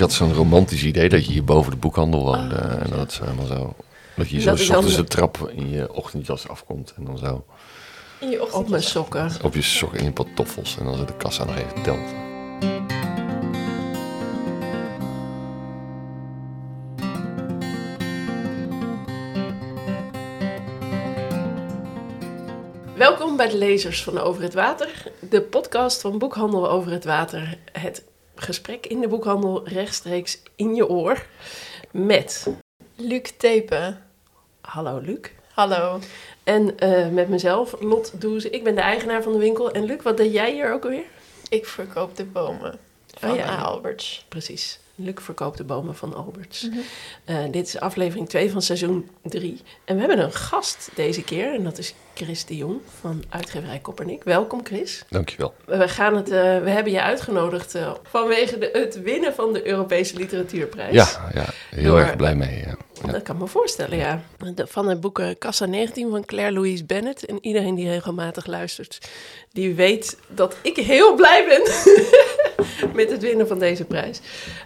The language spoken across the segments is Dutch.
ik had zo'n romantisch idee dat je hier boven de boekhandel woonde. en dat het zo helemaal zo... Dat je zo Dat ochtends de trap in je ochtendjas afkomt. En dan zo In je ochtend. Op mijn sokken. op je sokken in je pantoffels. En dan zit de kassa nog even telt. Welkom bij de lezers van Over het Water, de podcast van Boekhandel Over het Water. Het gesprek in de boekhandel rechtstreeks in je oor met, Luc Tepen. hallo Luc, Hallo. en eh, met mezelf, Lot Doeze. Ik ben de eigenaar van de winkel. En Luc, wat deed jij hier ook alweer? Ik verkoop de bomen van Oh ja. Alberts. Precies, Luc verkoopt de bomen van Alberts. Mhm. Eh, dit is aflevering 2 van seizoen 3. En we hebben een gast deze keer, en dat is Chris de Jong van uitgeverij Koppernik. Welkom Chris. Dankjewel. We, gaan het, eh, we hebben je uitgenodigd eh, vanwege de, het winnen van de Europese Literatuurprijs. Ja, ja heel Door- erg blij mee. Ja. Ja. Dat kan me voorstellen, ja. De- van het boek Cassa 19 van Claire Louise Bennett. En iedereen die regelmatig luistert, die weet dat ik heel blij ben met het winnen van deze prijs.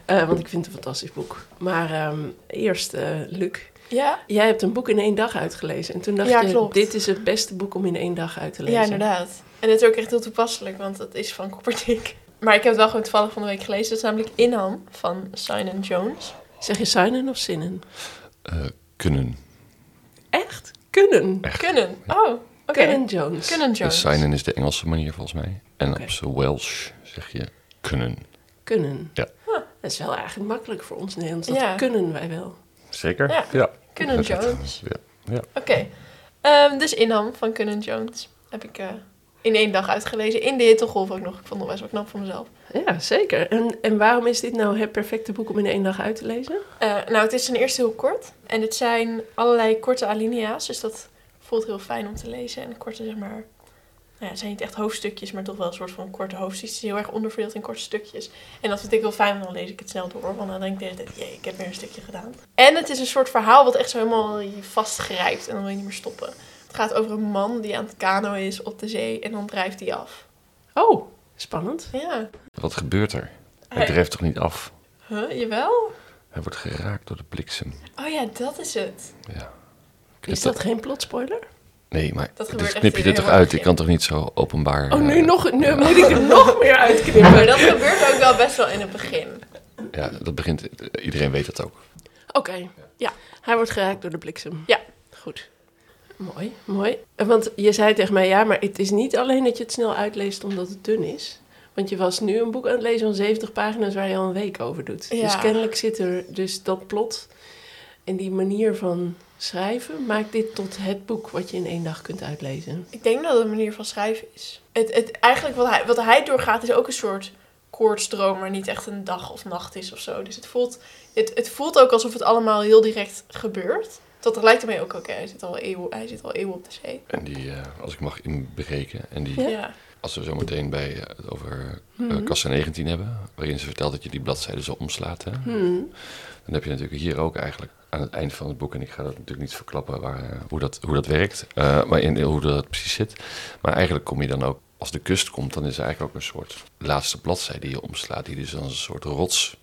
Eh, want ik vind het een fantastisch boek. Maar ehm, eerst, eh, Luc, Ja? jij hebt een boek in één dag uitgelezen. En toen dacht Ja, je, klopt. dit is het beste boek om in één dag uit te lezen. ja, inderdaad. En het is ook echt heel toepasselijk, want het is van Koppernik. Maar ik heb het wel gewoon toevallig van de week gelezen. Het is namelijk Inham van Simon Jones. Zeg je Sinnen of Zinnen? Eh, kunnen. Echt? Kunnen. Echt. Kunnen. Oh, oké. Kunnen Jones. Kunnen Dus Jones. signen is de Engelse manier volgens mij. En op Welsh zeg je kunnen. Kunnen. Ja. Dat is wel eigenlijk makkelijk voor ons Nederlands. Dat Ja. kunnen wij wel. Zeker? Ja. ja. Kunnen Jones. Ja. Oké. Ehm, dus Inham van Kunnen Jones heb ik eh, in één dag uitgelezen. In de hittegolf ook nog. Ik vond het best wel knap van mezelf. Ja, zeker. En, en waarom is dit nou het perfecte boek om in één dag uit te lezen? Eh, nou, het is ten eerste heel kort. En het zijn allerlei korte alinea's. Dus dat voelt heel fijn om te lezen. En korte, zeg maar... Nou ja, het zijn niet echt hoofdstukjes, maar toch wel een soort van korte hoofdstukjes. Het is heel erg onderverdeeld in korte stukjes. En dat vind ik heel fijn, want dan lees ik het snel door. Want dan denk ik de hele tijd, jee, ik heb weer een stukje gedaan. En het is een soort verhaal wat echt zo helemaal je vastgrijpt. En dan wil je niet meer stoppen. Het gaat over een man die aan het kano is op de zee. En dan drijft hij af. Oh, spannend. Ja. Wat gebeurt er? Hij Hij- drijft toch niet af? Huh, jawel? Hij wordt geraakt door de bliksem. Oh ja, dat is het. Ja. Is dat geen plotspoiler? Nee, maar Dat knip je er toch uit? Ik kan toch niet zo openbaar... Oh, nu, eh, nog, nu moet ik het nog meer Maar uitknippen. dat gebeurt ook wel best wel in het begin. Ja, dat begint... Iedereen weet dat ook. Oké, ja. Hij wordt geraakt door de bliksem. Ja. Goed. Mooi, mooi. Eh, Want je zei tegen mij, ja, maar het is niet alleen dat je het snel uitleest omdat het dun is. Want je was nu een boek aan het lezen van 70 pagina's waar je al een week over doet. Ja. Dus kennelijk zit er dus dat plot en die manier van schrijven maakt dit tot het boek wat je in één dag kunt uitlezen. Ik denk dat het een manier van schrijven is. Het, het, eigenlijk wat hij, wat hij doorgaat is ook een soort koortsdroom, maar niet echt een dag of nacht is of zo. Dus het voelt, het, het voelt ook alsof het allemaal heel direct gebeurt. Tot tegelijkertijd ook, oké, hij, zit al eeuwen, hij zit al eeuwen op de zee. En die, eh, als ik mag inbreken, en die, Ja. Als we zo meteen bij eh, het over eh, Mhm. kassa 19 hebben, waarin ze vertelt dat je die bladzijden zo omslaat, hè, Hmm. dan heb je natuurlijk hier ook eigenlijk aan het eind van het boek, en ik ga dat natuurlijk niet verklappen waar, eh, hoe, dat, hoe dat werkt, eh, maar in, hoe dat precies zit. Maar eigenlijk kom je dan ook, als de kust komt, dan is er eigenlijk ook een soort laatste bladzijde die je omslaat, die dus als een soort rots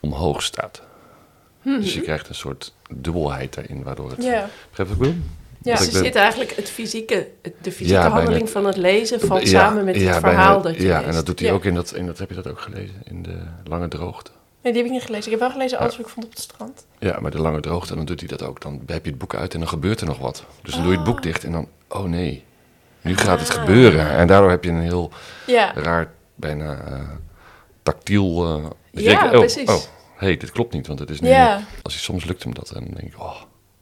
omhoog staat. Dus je krijgt een soort dubbelheid daarin, waardoor het... Ja. Begrijp ik bedoel? Ja. Dus er de- zit eigenlijk het fysieke, de fysieke Ja, handeling van het lezen valt Ja, samen met ja, het verhaal bijna- dat je Ja, leest. en dat doet hij ook in dat, in dat... Heb je dat ook gelezen? In de Lange Droogte? Nee, die heb ik niet gelezen. Ik heb wel gelezen alles wat ik vond op het strand. Ja, maar de Lange Droogte, dan doet hij dat ook. Dan heb je het boek uit en dan gebeurt er nog wat. Dus dan doe je het boek dicht en dan... Oh nee, nu gaat het Ah. gebeuren. En daardoor heb je een heel Ja. raar, bijna eh, tactiel... eh, Ja, denkt, oh, precies. Oh, hey, dit klopt niet, want het is nu... Ja. Als je, soms lukt hem dat en dan denk ik... Oh,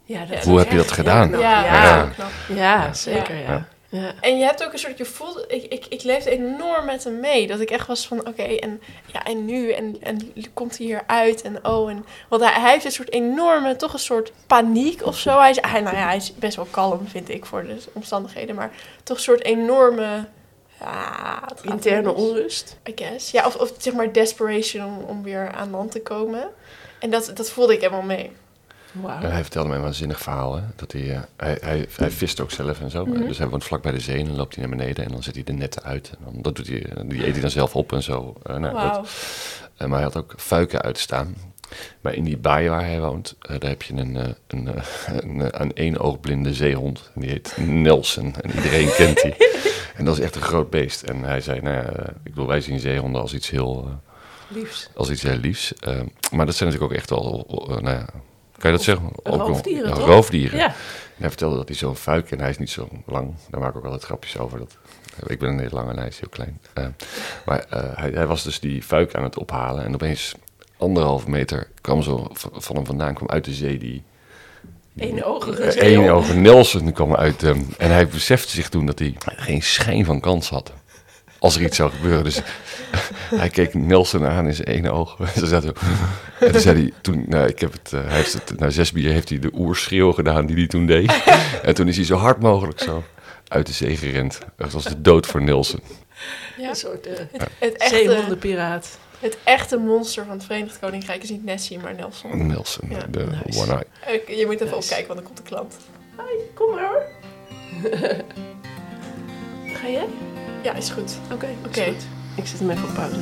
Ja, dat hoe heb je dat gedaan? Ja, ja, zeker, ja. Ja. En je hebt ook een soort, je voelt, ik, ik, ik leefde enorm met hem mee. Dat ik echt was van, oké, en, ja, en nu? En, en komt hij hier uit? En oh, en... Want hij, hij heeft een soort enorme, toch een soort paniek of zo. Hij is, hij, nou ja, hij is best wel kalm, vind ik, voor de omstandigheden. Maar toch een soort enorme... Ja, Interne onrust. I guess. Ja, of, of zeg maar desperation om, om weer aan land te komen. En dat, dat voelde ik helemaal mee. Wauw. hij vertelde mij een waanzinnig verhaal. Hè? Dat hij, eh, hij, hij, hij vist ook zelf en zo. Mhm. Dus hij woont vlak bij de zee en dan loopt hij naar beneden en dan zet hij de netten uit. En dan, dat doet hij, die eet hij dan zelf op en zo. Eh, nou, dat- Wauw. Eh, maar hij had ook fuiken uitstaan. Maar in die baai waar hij woont, eh, daar heb je een, eh, een, eh, een, eh, een éénoogblinde zeehond. En die heet Nelson. En iedereen kent die. En dat is echt een groot beest. En hij zei, nou ja, eh, ik bedoel, wij zien zeehonden als iets heel, eh, Liefs. als iets heel liefs. Eh, maar dat zijn natuurlijk ook echt wel, eh, nou ja, kan je dat zeggen? Ook roofdieren, ja, toch? roofdieren. Ja. En hij vertelde dat hij zo'n fuik, en hij is niet zo lang, daar maak ik ook altijd grapjes over. Dat, ik ben een hele lang en hij is heel klein. Eh, maar eh, hij, hij was dus die fuik aan het ophalen en opeens anderhalf meter kwam zo van hem vandaan, kwam uit de zee die... Eén zeehond. oog Nelson kwam uit hem. En hij besefte zich toen dat hij geen schijn van kans had. Als er iets zou gebeuren. Dus hij keek Nelson aan in zijn ene oog. Ze zaten zo. En toen zei hij, toen, nou, ik heb het, eh, hij heeft het, na zes bier heeft hij de oerschreeuw gedaan die hij toen deed. En toen is hij zo hard mogelijk zo uit de zee gerend. Het was de dood voor Nelson. Ja. Een soort eh, Het echte, zeehondenpiraat. het echte monster van het Verenigd Koninkrijk is niet Nessie, maar Nelson. Nelson, Ja, de nice. one eye. Je moet even Nice. opkijken, want dan komt de klant. Kom maar hoor. Ga jij? Ja, is goed. Oké, Oké. oké. Ik zet hem even op pauze.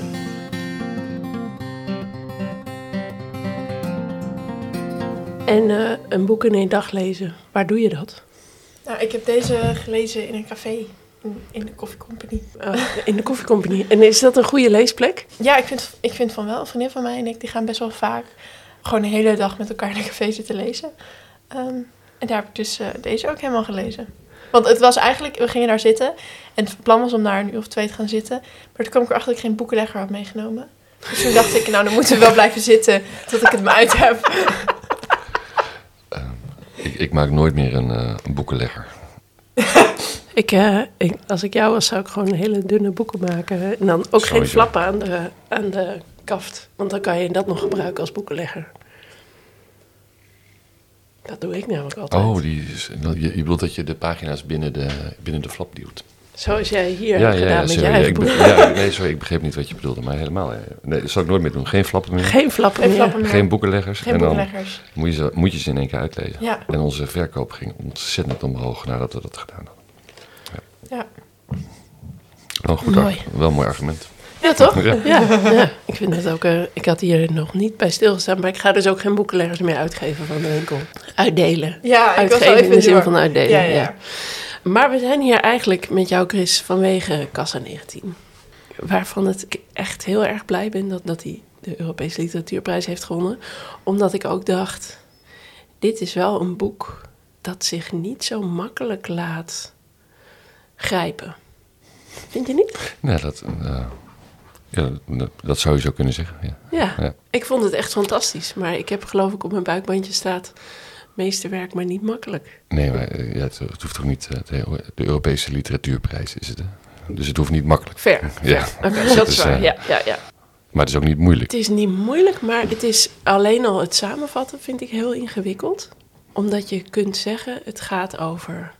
En eh, een boek in één dag lezen, waar doe je dat? Nou, ik heb deze gelezen in een café. In, de Coffee Company. Oh, in de koffiecompagnie. En is dat een goede leesplek? Ja, ik vind, ik vind van wel. Een vriendin van mij en ik die gaan best wel vaak gewoon de hele dag met elkaar in een café zitten lezen. Ehm, en daar heb ik dus eh, deze ook helemaal gelezen. Want het was eigenlijk, we gingen daar zitten. En het plan was om daar een uur of twee te gaan zitten. Maar toen kwam ik erachter dat ik geen boekenlegger had meegenomen. Dus toen dacht ik, nou dan moeten we wel blijven zitten tot ik het me uit heb. Ik, ik maak nooit meer een, eh, een boekenlegger. Ik, eh, ik, als ik jou was, zou ik gewoon hele dunne boeken maken. En dan ook geen flappen aan de, aan de kaft. Want dan kan je dat nog gebruiken als boekenlegger. Dat doe ik namelijk altijd. Oh, die is, je, je bedoelt dat je de pagina's binnen de, binnen de flap duwt. Zoals jij hier hebt gedaan met je eigen boek. ja, nee, sorry, ik begreep niet wat je bedoelde, maar helemaal. eh, Nee, dat zou ik nooit meer doen. Geen flappen meer, Geen flappen Geen meer. flappen meer. geen boekenleggers. Geen en dan boekenleggers. moet je, ze, moet je ze in één keer uitlezen. Ja. En onze verkoop ging ontzettend omhoog nadat we dat gedaan hadden. Ja. Goed Mooi. wel een mooi argument. Ja, toch? Ja. Ja. ja, Ik vind het ook... eh, ik had hier nog niet bij stilgestaan, maar ik ga dus ook geen boekenleggers meer uitgeven van de winkel. Uitdelen. Ja, ik was wel Uitgeven even in de zin door. van uitdelen, Ja, ja, ja, ja. Maar we zijn hier eigenlijk met jou, Chris, vanwege Kassa 19. Waarvan het ik echt heel erg blij ben dat, dat hij de Europese Literatuurprijs heeft gewonnen. Omdat ik ook dacht, dit is wel een boek dat zich niet zo makkelijk laat grijpen. Vind je niet? Nee, dat, eh, ja, dat, zou je zo kunnen zeggen. Ja. Ja, Ja. ik vond het echt fantastisch. Maar ik heb geloof ik op mijn buikbandje staat... meesterwerk, maar niet makkelijk. Nee, maar eh, ja, het, het hoeft toch niet. eh, De, de Europese Literatuurprijs is het. hè? Dus het hoeft niet makkelijk. Ver. Ja. Oké, dat is waar. eh, Ja, ja, ja. Maar het is ook niet moeilijk. Het is niet moeilijk, maar het is alleen al het samenvatten vind ik heel ingewikkeld. Omdat je kunt zeggen, het gaat over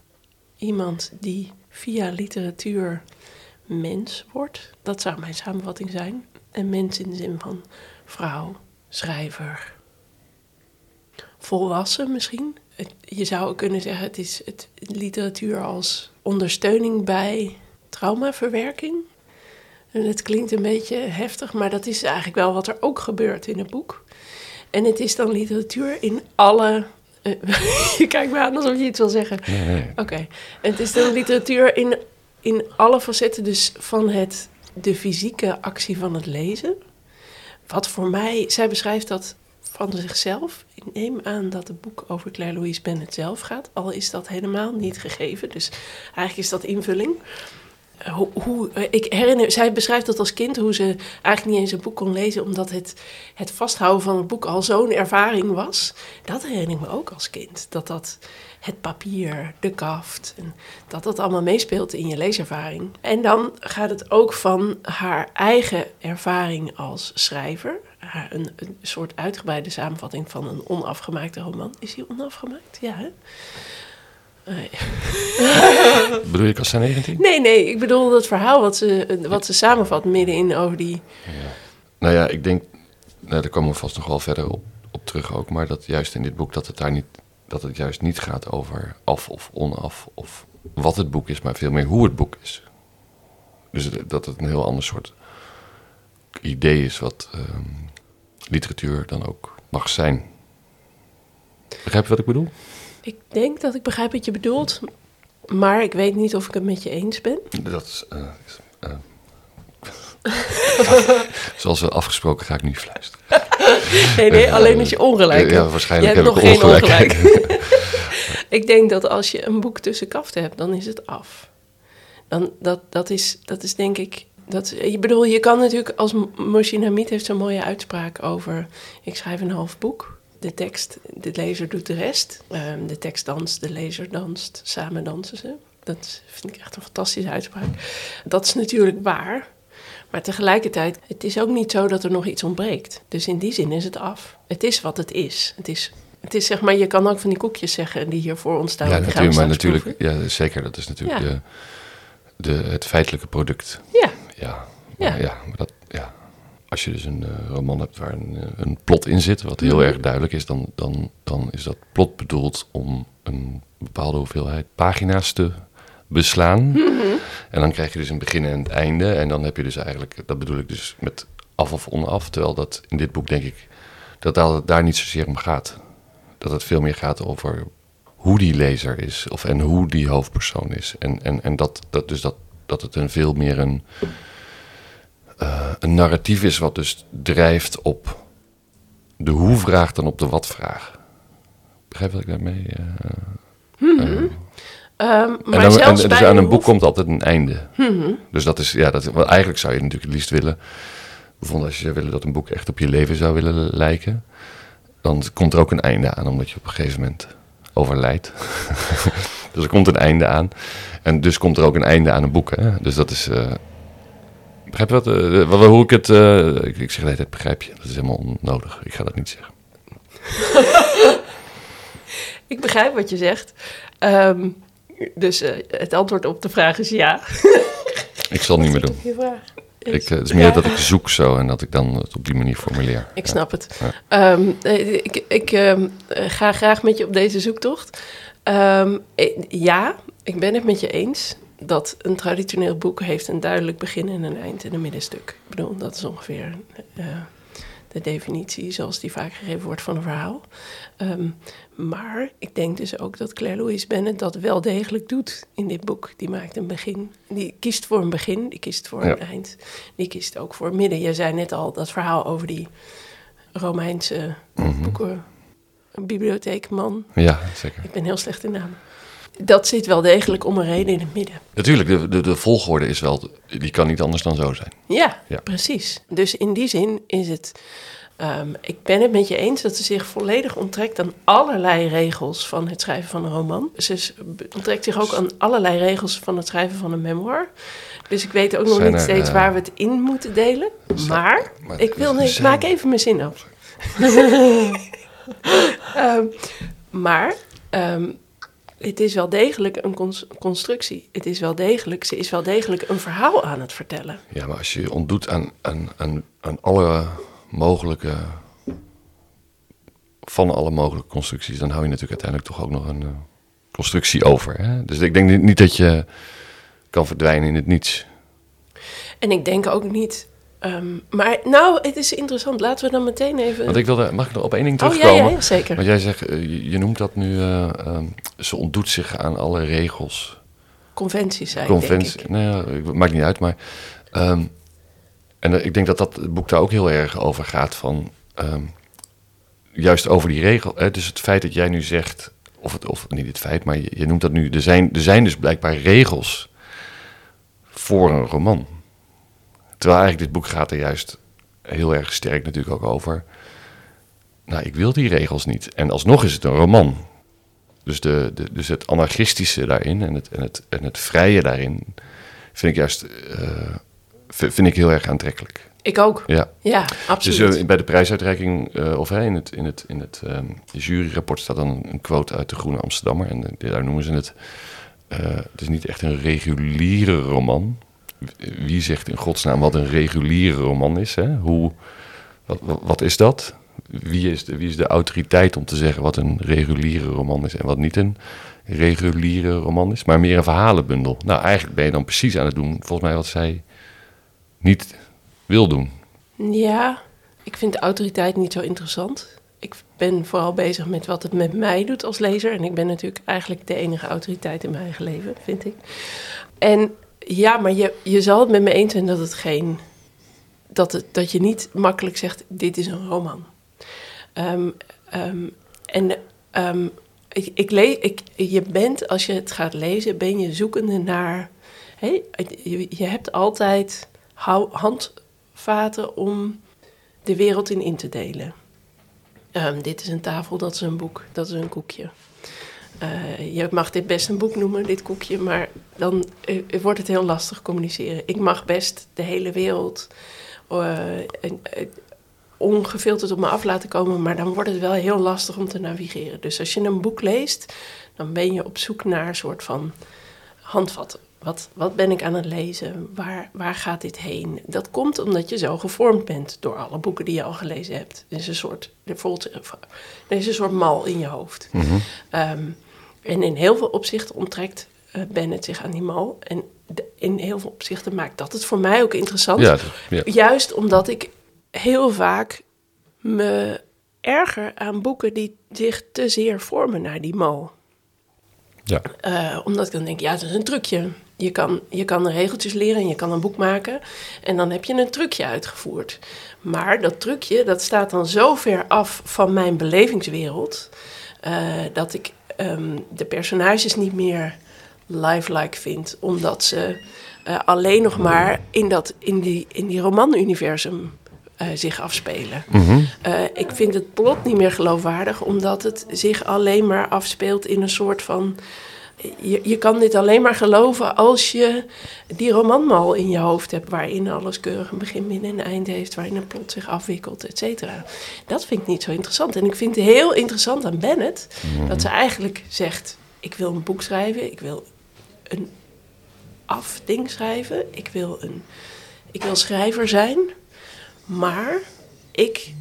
iemand die via literatuur mens wordt. Dat zou mijn samenvatting zijn. Een mens in de zin van vrouw, schrijver, volwassen misschien. Het- je zou kunnen zeggen, het is het literatuur als ondersteuning bij traumaverwerking. En het klinkt een beetje heftig, maar dat is eigenlijk wel wat er ook gebeurt in het boek. En het is dan literatuur in alle. eh, je kijkt me aan alsof je iets wil zeggen. Nee, nee. Oké. En het is dan literatuur in, in alle facetten, dus van het, de fysieke actie van het lezen. Wat voor mij, zij beschrijft dat van zichzelf. Ik neem aan dat het boek over Claire Louise Bennett zelf gaat, al is dat helemaal niet gegeven. Dus eigenlijk is dat invulling. Eh, Hoe, hoe, eh, ik herinner, zij beschrijft dat als kind, hoe ze eigenlijk niet eens een boek kon lezen, omdat het, het vasthouden van het boek al zo'n ervaring was. Dat herinner ik me ook als kind. Dat dat het papier, de kaft, en dat dat allemaal meespeelt in je leeservaring. En dan gaat het ook van haar eigen ervaring als schrijver. Haar, een, een soort uitgebreide samenvatting van een onafgemaakte roman. Is die onafgemaakt? Ja, hè? Nee. Bedoel je Kassa 19? Nee, nee, ik bedoel dat verhaal wat ze, wat ze samenvat middenin over die... Nou ja, ik denk, nou, daar komen we vast nog wel verder op, op terug ook, maar dat juist in dit boek dat het daar niet, dat het juist niet gaat over af of onaf of wat het boek is, maar veel meer hoe het boek is. Dus dat het een heel ander soort idee is wat ehm, literatuur dan ook mag zijn. Begrijp je wat ik bedoel? Ik denk dat ik begrijp wat je bedoelt, maar ik weet niet of ik het met je eens ben. Dat is, is, eh, zoals we afgesproken ga ik nu fluisteren. Nee, nee, alleen als je ongelijk hebt. Ja, waarschijnlijk Je heb hebt ik nog geen ongelijk. Ik denk dat als je een boek tussen kaften hebt, dan is het af. Dan, dat, dat, is, dat is denk ik... Dat, je bedoel, je kan natuurlijk als Hamid heeft zo'n mooie uitspraak over... Ik schrijf een half boek. De tekst, de lezer doet de rest. Ehm, de tekst danst, de lezer danst. Samen dansen ze. Dat vind ik echt een fantastische uitspraak. Dat is natuurlijk waar. Maar tegelijkertijd, het is ook niet zo dat er nog iets ontbreekt. Dus in die zin is het af. Het is wat het is. Het is, het is zeg maar, je kan ook van die koekjes zeggen die hiervoor ontstaan. Ja, die gaan we natuurlijk, maar natuurlijk, ja, zeker. Dat is natuurlijk Ja. de, de, het feitelijke product. Ja, Ja, Ja. maar, ja. maar dat, ja. Als je dus een eh, roman hebt waar een, eh, een plot in zit, wat heel Mhm. erg duidelijk is, dan, dan, dan is dat plot bedoeld om een bepaalde hoeveelheid pagina's te beslaan. Mhm. En dan krijg je dus een begin en het einde. En dan heb je dus eigenlijk, dat bedoel ik dus met af of onaf. Terwijl dat in dit boek denk ik dat dat daar niet zozeer om gaat. Dat het veel meer gaat over hoe die lezer is. Of, en hoe die hoofdpersoon is. En, en, en dat, dat, dus dat, dat het een veel meer een, eh, een narratief is wat dus drijft op de hoe-vraag dan op de wat-vraag. Begrijp je wat ik daarmee... eh, eh, Ehm, maar en, dan, zelfs en dus bij aan een boek komt altijd een einde. Mhm. Dus dat is, ja, dat, eigenlijk zou je natuurlijk het liefst willen. Bijvoorbeeld als je zou willen dat een boek echt op je leven zou willen lijken. Dan komt er ook een einde aan, omdat je op een gegeven moment overlijdt. dus er komt een einde aan. En dus komt er ook een einde aan een boek. Hè? Dus dat is. eh begrijp je wat, eh, wat? Hoe ik het. eh, ik, ik zeg de hele tijd, begrijp je? Dat is helemaal onnodig. Ik ga dat niet zeggen. Ik begrijp wat je zegt. Ehm, dus eh, het antwoord op de vraag is ja. Ik zal het niet meer doen. Je vraag. Ik, eh, het is meer dat ik zoek zo en dat ik dan het op die manier formuleer. Ik Ja. snap het. Ja. Ehm, eh, ik ik ehm, eh, ga graag met je op deze zoektocht. Ehm, eh, ja, ik ben het met je eens dat een traditioneel boek heeft een duidelijk begin en een eind en een middenstuk. Ik bedoel, dat is ongeveer eh, de definitie zoals die vaak gegeven wordt van een verhaal. Ehm, maar ik denk dus ook dat Claire Louise Bennett dat wel degelijk doet in dit boek. Die maakt een begin. Die kiest voor een begin, die kiest voor Ja. een eind. Die kiest ook voor midden. Je zei net al dat verhaal over die Romeinse boeken, een bibliotheekman. Ja, zeker. Ik ben heel slecht in namen. Dat zit wel degelijk om een reden in het midden. Natuurlijk, de, de, de volgorde is wel, die kan niet anders dan zo zijn. Ja, Ja. precies. Dus in die zin is het. Ehm, ik ben het met je eens dat ze zich volledig onttrekt aan allerlei regels van het schrijven van een roman. Ze onttrekt zich ook aan allerlei regels van het schrijven van een memoir. Dus ik weet ook nog niet steeds eh, waar we het in moeten delen. Maar Maar ik wil ik maak even mijn zin af. Ehm, maar ehm, het is wel degelijk een cons- constructie. Het is wel degelijk, ze is wel degelijk een verhaal aan het vertellen. Ja, maar als je je ontdoet aan, aan, aan, aan alle mogelijke. van alle mogelijke constructies, dan hou je natuurlijk uiteindelijk toch ook nog een eh, constructie over. Hè? Dus ik denk niet, dat je kan verdwijnen in het niets. En ik denk ook niet. ehm, maar nou, het is interessant. Laten we dan meteen even. Want ik wilde, mag ik nog op één ding oh ja, terugkomen? ja, ja, zeker. Want jij zegt, eh, je, je noemt dat nu, eh, ehm, ze ontdoet zich aan alle regels. Conventies zijn. Denk Conventie, ik. nou ja, maakt niet uit, maar... ehm, en eh, ik denk dat dat boek daar ook heel erg over gaat van... ehm, juist over die regel. Hè, dus het feit dat jij nu zegt... Of, het, of niet het feit, maar je, noemt dat nu... Er zijn, er zijn dus blijkbaar regels voor een roman. Terwijl eigenlijk dit boek gaat er juist heel erg sterk natuurlijk ook over... Nou, ik wil die regels niet. En alsnog is het een roman. Dus, de, de, dus het anarchistische daarin en het, en, het, en het vrije daarin vind ik juist eh, vind ik heel erg aantrekkelijk. Ik ook. Ja. Ja, Dus absoluut. eh, bij de prijsuitreiking, eh, of hè, in het, in het, in het ehm, juryrapport staat dan een quote uit de Groene Amsterdammer. En eh, daar noemen ze het, het is niet echt een reguliere roman. Wie zegt in godsnaam wat een reguliere roman is? Hè? Hoe, wat, wat, wat is dat? Wie is, de, wie is de autoriteit om te zeggen wat een reguliere roman is en wat niet een reguliere roman is? Maar meer een verhalenbundel. Nou, eigenlijk ben je dan precies aan het doen, volgens mij, wat zij niet wil doen. Ja, ik vind autoriteit niet zo interessant. Ik ben vooral bezig met wat het met mij doet als lezer. En ik ben natuurlijk eigenlijk de enige autoriteit in mijn eigen leven, vind ik. En ja, maar je, je zal het met me eens zijn dat het geen. Dat, het, dat je niet makkelijk zegt: dit is een roman. Ehm, ehm, en ehm, ik, ik, ik, je bent, als je het gaat lezen, ben je zoekende naar. Hey, je, je hebt altijd handvaten om de wereld in in te delen. dit is een tafel, dat is een boek, dat is een koekje. Uh, je mag dit best een boek noemen, dit koekje, maar dan uh, wordt het heel lastig communiceren. Ik mag best de hele wereld ongefilterd op me af laten komen, maar dan wordt het wel heel lastig om te navigeren. Dus als je een boek leest, dan ben je op zoek naar een soort van handvatten. Wat, wat ben ik aan het lezen? Waar, waar gaat dit heen? Dat komt omdat je zo gevormd bent door alle boeken die je al gelezen hebt. Er is een soort, er, is een soort mal in je hoofd. Mhm. um, en in heel veel opzichten onttrekt uh, Bennett zich aan die mal. En de, in heel veel opzichten maakt dat het voor mij ook interessant. Ja, ja. Juist omdat ik heel vaak me erger aan boeken die zich te zeer vormen naar die mal. Ja. Uh, omdat ik dan denk, ja, dat is een trucje. Je kan, je kan regeltjes leren en je kan een boek maken. En dan heb je een trucje uitgevoerd. Maar dat trucje, dat staat dan zo ver af van mijn belevingswereld... Uh, dat ik um, de personages niet meer lifelike vind. Omdat ze uh, alleen nog maar in, dat, in die, in die romanuniversum uh, zich afspelen. Mm -hmm. uh, ik vind het plot niet meer geloofwaardig, omdat het zich alleen maar afspeelt in een soort van. Je, je kan dit alleen maar geloven als je die romanmal in je hoofd hebt, waarin alles keurig een begin, midden en eind heeft, waarin een plot zich afwikkelt, et cetera. Dat vind ik niet zo interessant. En ik vind het heel interessant aan Bennett Mhm. dat ze eigenlijk zegt: Ik wil een boek schrijven, ik wil een afding schrijven, ik wil, een, ik wil schrijver zijn. Maar ik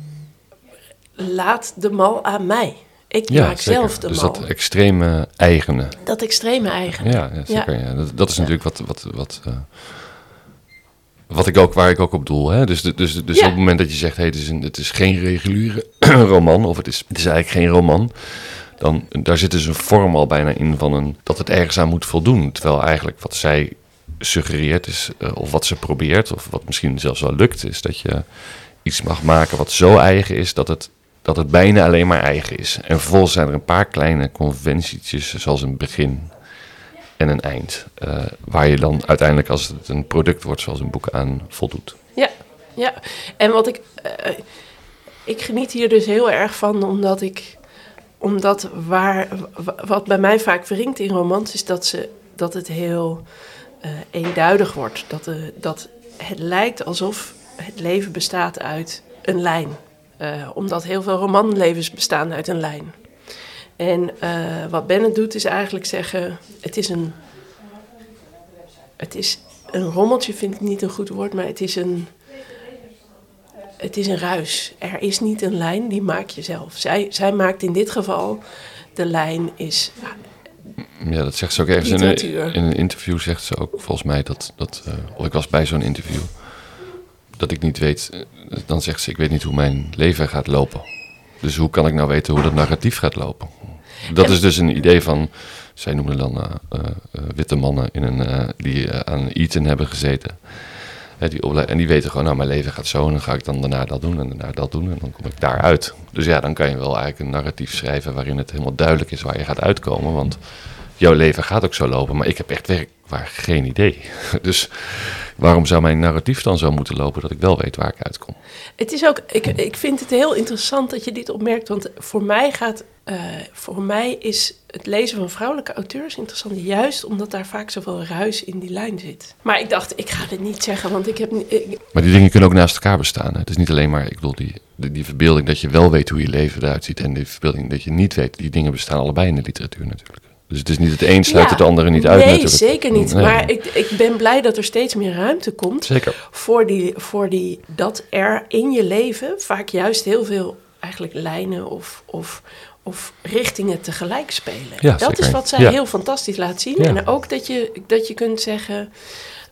laat de mal aan mij. Ik ja, maak zeker. zelf de dus dat eigene eigene. Dat extreme eigene. Ja, ja zeker. Ja. Dat, dat, is natuurlijk wat, wat, wat, uh, wat ik ook, waar ik ook op doel. Hè? Dus, dus, dus op het moment dat je zegt, hey, het, is een, het is geen reguliere roman, of het is, het is eigenlijk geen roman, dan daar zit dus een vorm al bijna in van een, dat het ergens aan moet voldoen. Terwijl eigenlijk wat zij suggereert is, uh, of wat ze probeert, of wat misschien zelfs wel lukt, is dat je iets mag maken wat zo eigen is dat het, dat het bijna alleen maar eigen is. En vervolgens zijn er een paar kleine conventietjes, zoals een begin en een eind, uh, waar je dan uiteindelijk, als het een product wordt zoals een boek, aan voldoet. Ja, ja. En wat ik, uh, ik geniet hier dus heel erg van, omdat ik, omdat waar, wat bij mij vaak wringt in romans, is dat, ze, dat het heel uh, eenduidig wordt. Dat, dat het lijkt alsof het leven bestaat uit een lijn. Uh, omdat heel veel romanlevens bestaan uit een lijn. En uh, wat Bennett doet is eigenlijk zeggen: het is een. Het is een rommeltje, vind ik niet een goed woord, maar het is een. Het is een ruis. Er is niet een lijn, die maak je zelf. Zij, zij maakt in dit geval. De lijn is ja, dat zegt ze ook ergens in een, in een, interview. Zegt ze ook volgens mij dat. dat uh, of ik was bij zo'n interview. Dat ik niet weet. Dan zegt ze: Ik weet niet hoe mijn leven gaat lopen. Dus hoe kan ik nou weten hoe dat narratief gaat lopen? Dat is dus een idee van. Zij noemen dan uh, uh, witte mannen in een, die aan Eton hebben gezeten. die en die weten gewoon, nou, mijn leven gaat zo en dan ga ik dan daarna dat doen en daarna dat doen en dan kom ik daaruit. Dus ja, dan kan je wel eigenlijk een narratief schrijven waarin het helemaal duidelijk is waar je gaat uitkomen. Want jouw leven gaat ook zo lopen, maar ik heb echt werk waar geen idee. Dus waarom zou mijn narratief dan zo moeten lopen dat ik wel weet waar ik uitkom? Het is ook, ik, ik vind het heel interessant dat je dit opmerkt, want voor mij gaat, uh, voor mij is het lezen van vrouwelijke auteurs interessant, juist omdat daar vaak zoveel ruis in die lijn zit. Maar ik dacht, ik ga dit niet zeggen, want ik heb. Ik... Maar die dingen kunnen ook naast elkaar bestaan. Hè? Het is niet alleen maar, ik bedoel, die, die, die verbeelding dat je wel weet hoe je leven eruit ziet en die verbeelding dat je niet weet, die dingen bestaan allebei in de literatuur natuurlijk. Dus het is niet het een sluit ja, het andere niet uit. Nee, natuurlijk. zeker niet. Nee. Maar ik, ik ben blij dat er steeds meer ruimte komt. Zeker. Voor, die, voor die, dat er in je leven vaak juist heel veel eigenlijk lijnen of, of, of richtingen tegelijk spelen. Ja, dat zeker. is wat zij ja. heel fantastisch laat zien. En ook dat je, dat je kunt zeggen.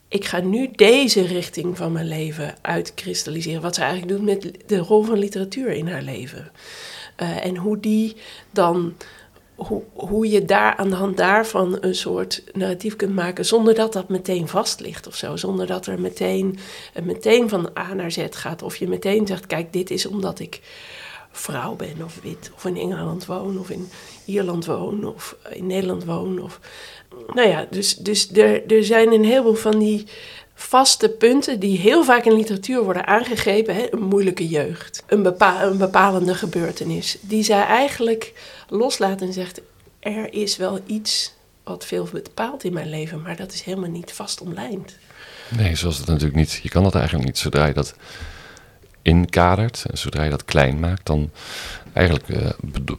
ik ga nu deze richting van mijn leven uitkristalliseren. Wat ze eigenlijk doet met de rol van literatuur in haar leven. Uh, en hoe die dan hoe, je daar aan de hand daarvan een soort narratief kunt maken zonder dat dat meteen vast ligt of zo. Zonder dat er meteen, meteen van A naar Z gaat. Of je meteen zegt, kijk, dit is omdat ik vrouw ben of wit. Of in Engeland woon of in Ierland woon of in Nederland woon. Of, nou ja, dus, dus er, er zijn een heleboel van die vaste punten die heel vaak in literatuur worden aangegeven. Hè? Een moeilijke jeugd, een, bepa een bepalende gebeurtenis. Die zij eigenlijk loslaat en zegt: Er is wel iets wat veel bepaalt in mijn leven, maar dat is helemaal niet vast omlijnd. Nee, zoals het natuurlijk niet. Je kan dat eigenlijk niet. Zodra je dat inkadert, zodra je dat klein maakt, dan eigenlijk uh,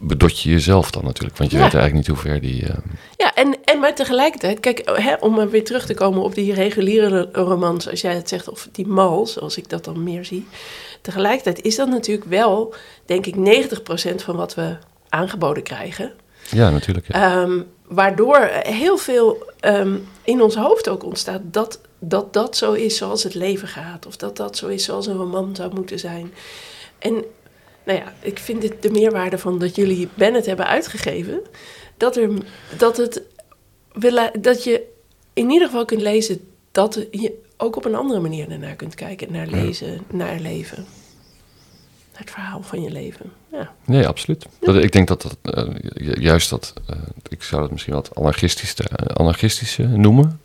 bedot je jezelf dan natuurlijk. Want je weet eigenlijk niet hoe ver die. Uh... Ja, en, en maar tegelijkertijd, kijk, hè, om weer terug te komen op die reguliere romans, als jij het zegt, of die mal, zoals ik dat dan meer zie. Tegelijkertijd is dat natuurlijk wel, denk ik, 90% van wat we aangeboden krijgen. Ja, natuurlijk. Ja. Ehm, waardoor heel veel um, in ons hoofd ook ontstaat dat, dat dat zo is zoals het leven gaat. Of dat dat zo is zoals een roman zou moeten zijn. En nou ja, ik vind het de meerwaarde van dat jullie Bennett hebben uitgegeven. Dat, er, dat, het, dat je in ieder geval kunt lezen dat je ook op een andere manier ernaar kunt kijken. Naar lezen, naar leven het verhaal van je leven. Ja. Nee, absoluut. Dat, ik denk dat dat uh, juist dat, uh, ik zou het misschien wat anarchistische, uh, anarchistische noemen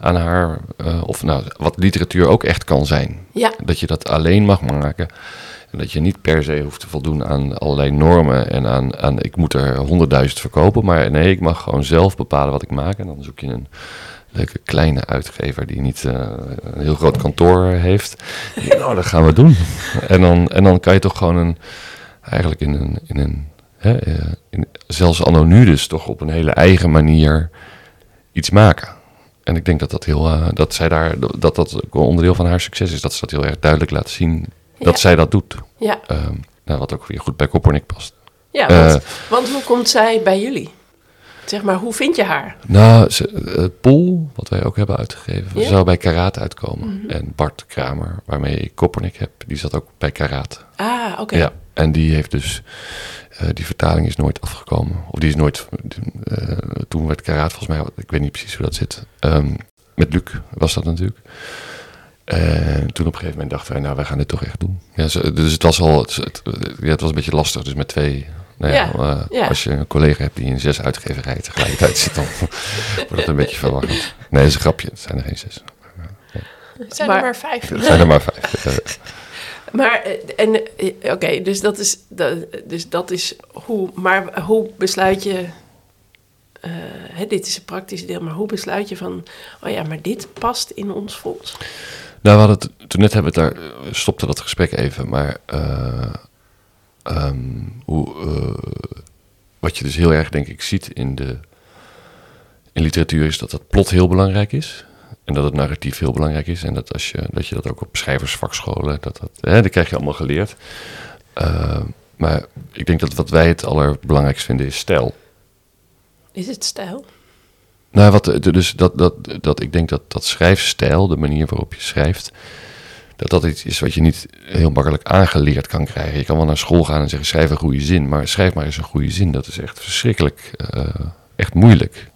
aan haar, of nou, wat literatuur ook echt kan zijn. Ja. Dat je dat alleen mag maken. En dat je niet per se hoeft te voldoen aan allerlei normen en aan, aan ik moet er honderdduizend verkopen. Maar nee, ik mag gewoon zelf bepalen wat ik maak. En dan zoek je een leuke kleine uitgever die niet uh, een heel groot kantoor heeft. nou, dat gaan we doen. En dan, en dan kan je toch gewoon een, eigenlijk in een, in een hè, eh, in, zelfs anno nu dus toch op een hele eigen manier iets maken. En ik denk dat dat heel, uh, dat zij daar, dat dat een onderdeel van haar succes is. Dat ze dat heel erg duidelijk laat zien dat zij dat doet. Ja. Um, nou, wat ook weer goed bij Koppernik past. Ja, want, want hoe komt zij bij jullie? Zeg maar, hoe vind je haar? Nou, het Pool, wat wij ook hebben uitgegeven, zou bij Karaat uitkomen. Mhm. En Bart Kramer, waarmee ik Koppernik heb, die zat ook bij Karaat. Ah, oké. Ja, en die heeft dus, uh, die vertaling is nooit afgekomen. Of die is nooit, uh, toen werd Karaat volgens mij, ik weet niet precies hoe dat zit. Um, met Luc was dat natuurlijk. En toen op een gegeven moment dachten wij, nou, wij gaan dit toch echt doen. Ja, dus het was al, het, het, ja, het was een beetje lastig, dus met twee nou ja, uh, ja, Als je een collega hebt die in zes uitgeverijen tegelijkertijd zit, dan wordt het een beetje verwarrend. Nee, dat is een grapje. Het zijn er geen zes. Het zijn er maar vijf. Het zijn er maar vijf. Maar, eh, en, eh, oké, dus, dat is, dat, dus dat is hoe, maar hoe besluit je, dit is een praktische deel, maar hoe besluit je van, oh ja, maar dit past in ons fonds? Nou, we hadden het, toen net hebben we daar, stopte dat gesprek even, maar Um, hoe, wat je dus heel erg, denk ik, ziet in, de, in literatuur is dat dat plot heel belangrijk is. En dat het narratief heel belangrijk is. En dat, als je, dat je dat ook op schrijversvakscholen, dat, dat, hè, dat krijg je allemaal geleerd. Uh, maar ik denk dat wat wij het allerbelangrijkste vinden is stijl. Is het stijl? Nou, wat, dus dat, dat, dat, ik denk dat, dat schrijfstijl, de manier waarop je schrijft, dat dat iets is wat je niet heel makkelijk aangeleerd kan krijgen. Je kan wel naar school gaan en zeggen schrijf een goede zin, maar schrijf maar eens een goede zin. Dat is echt verschrikkelijk, uh, echt moeilijk,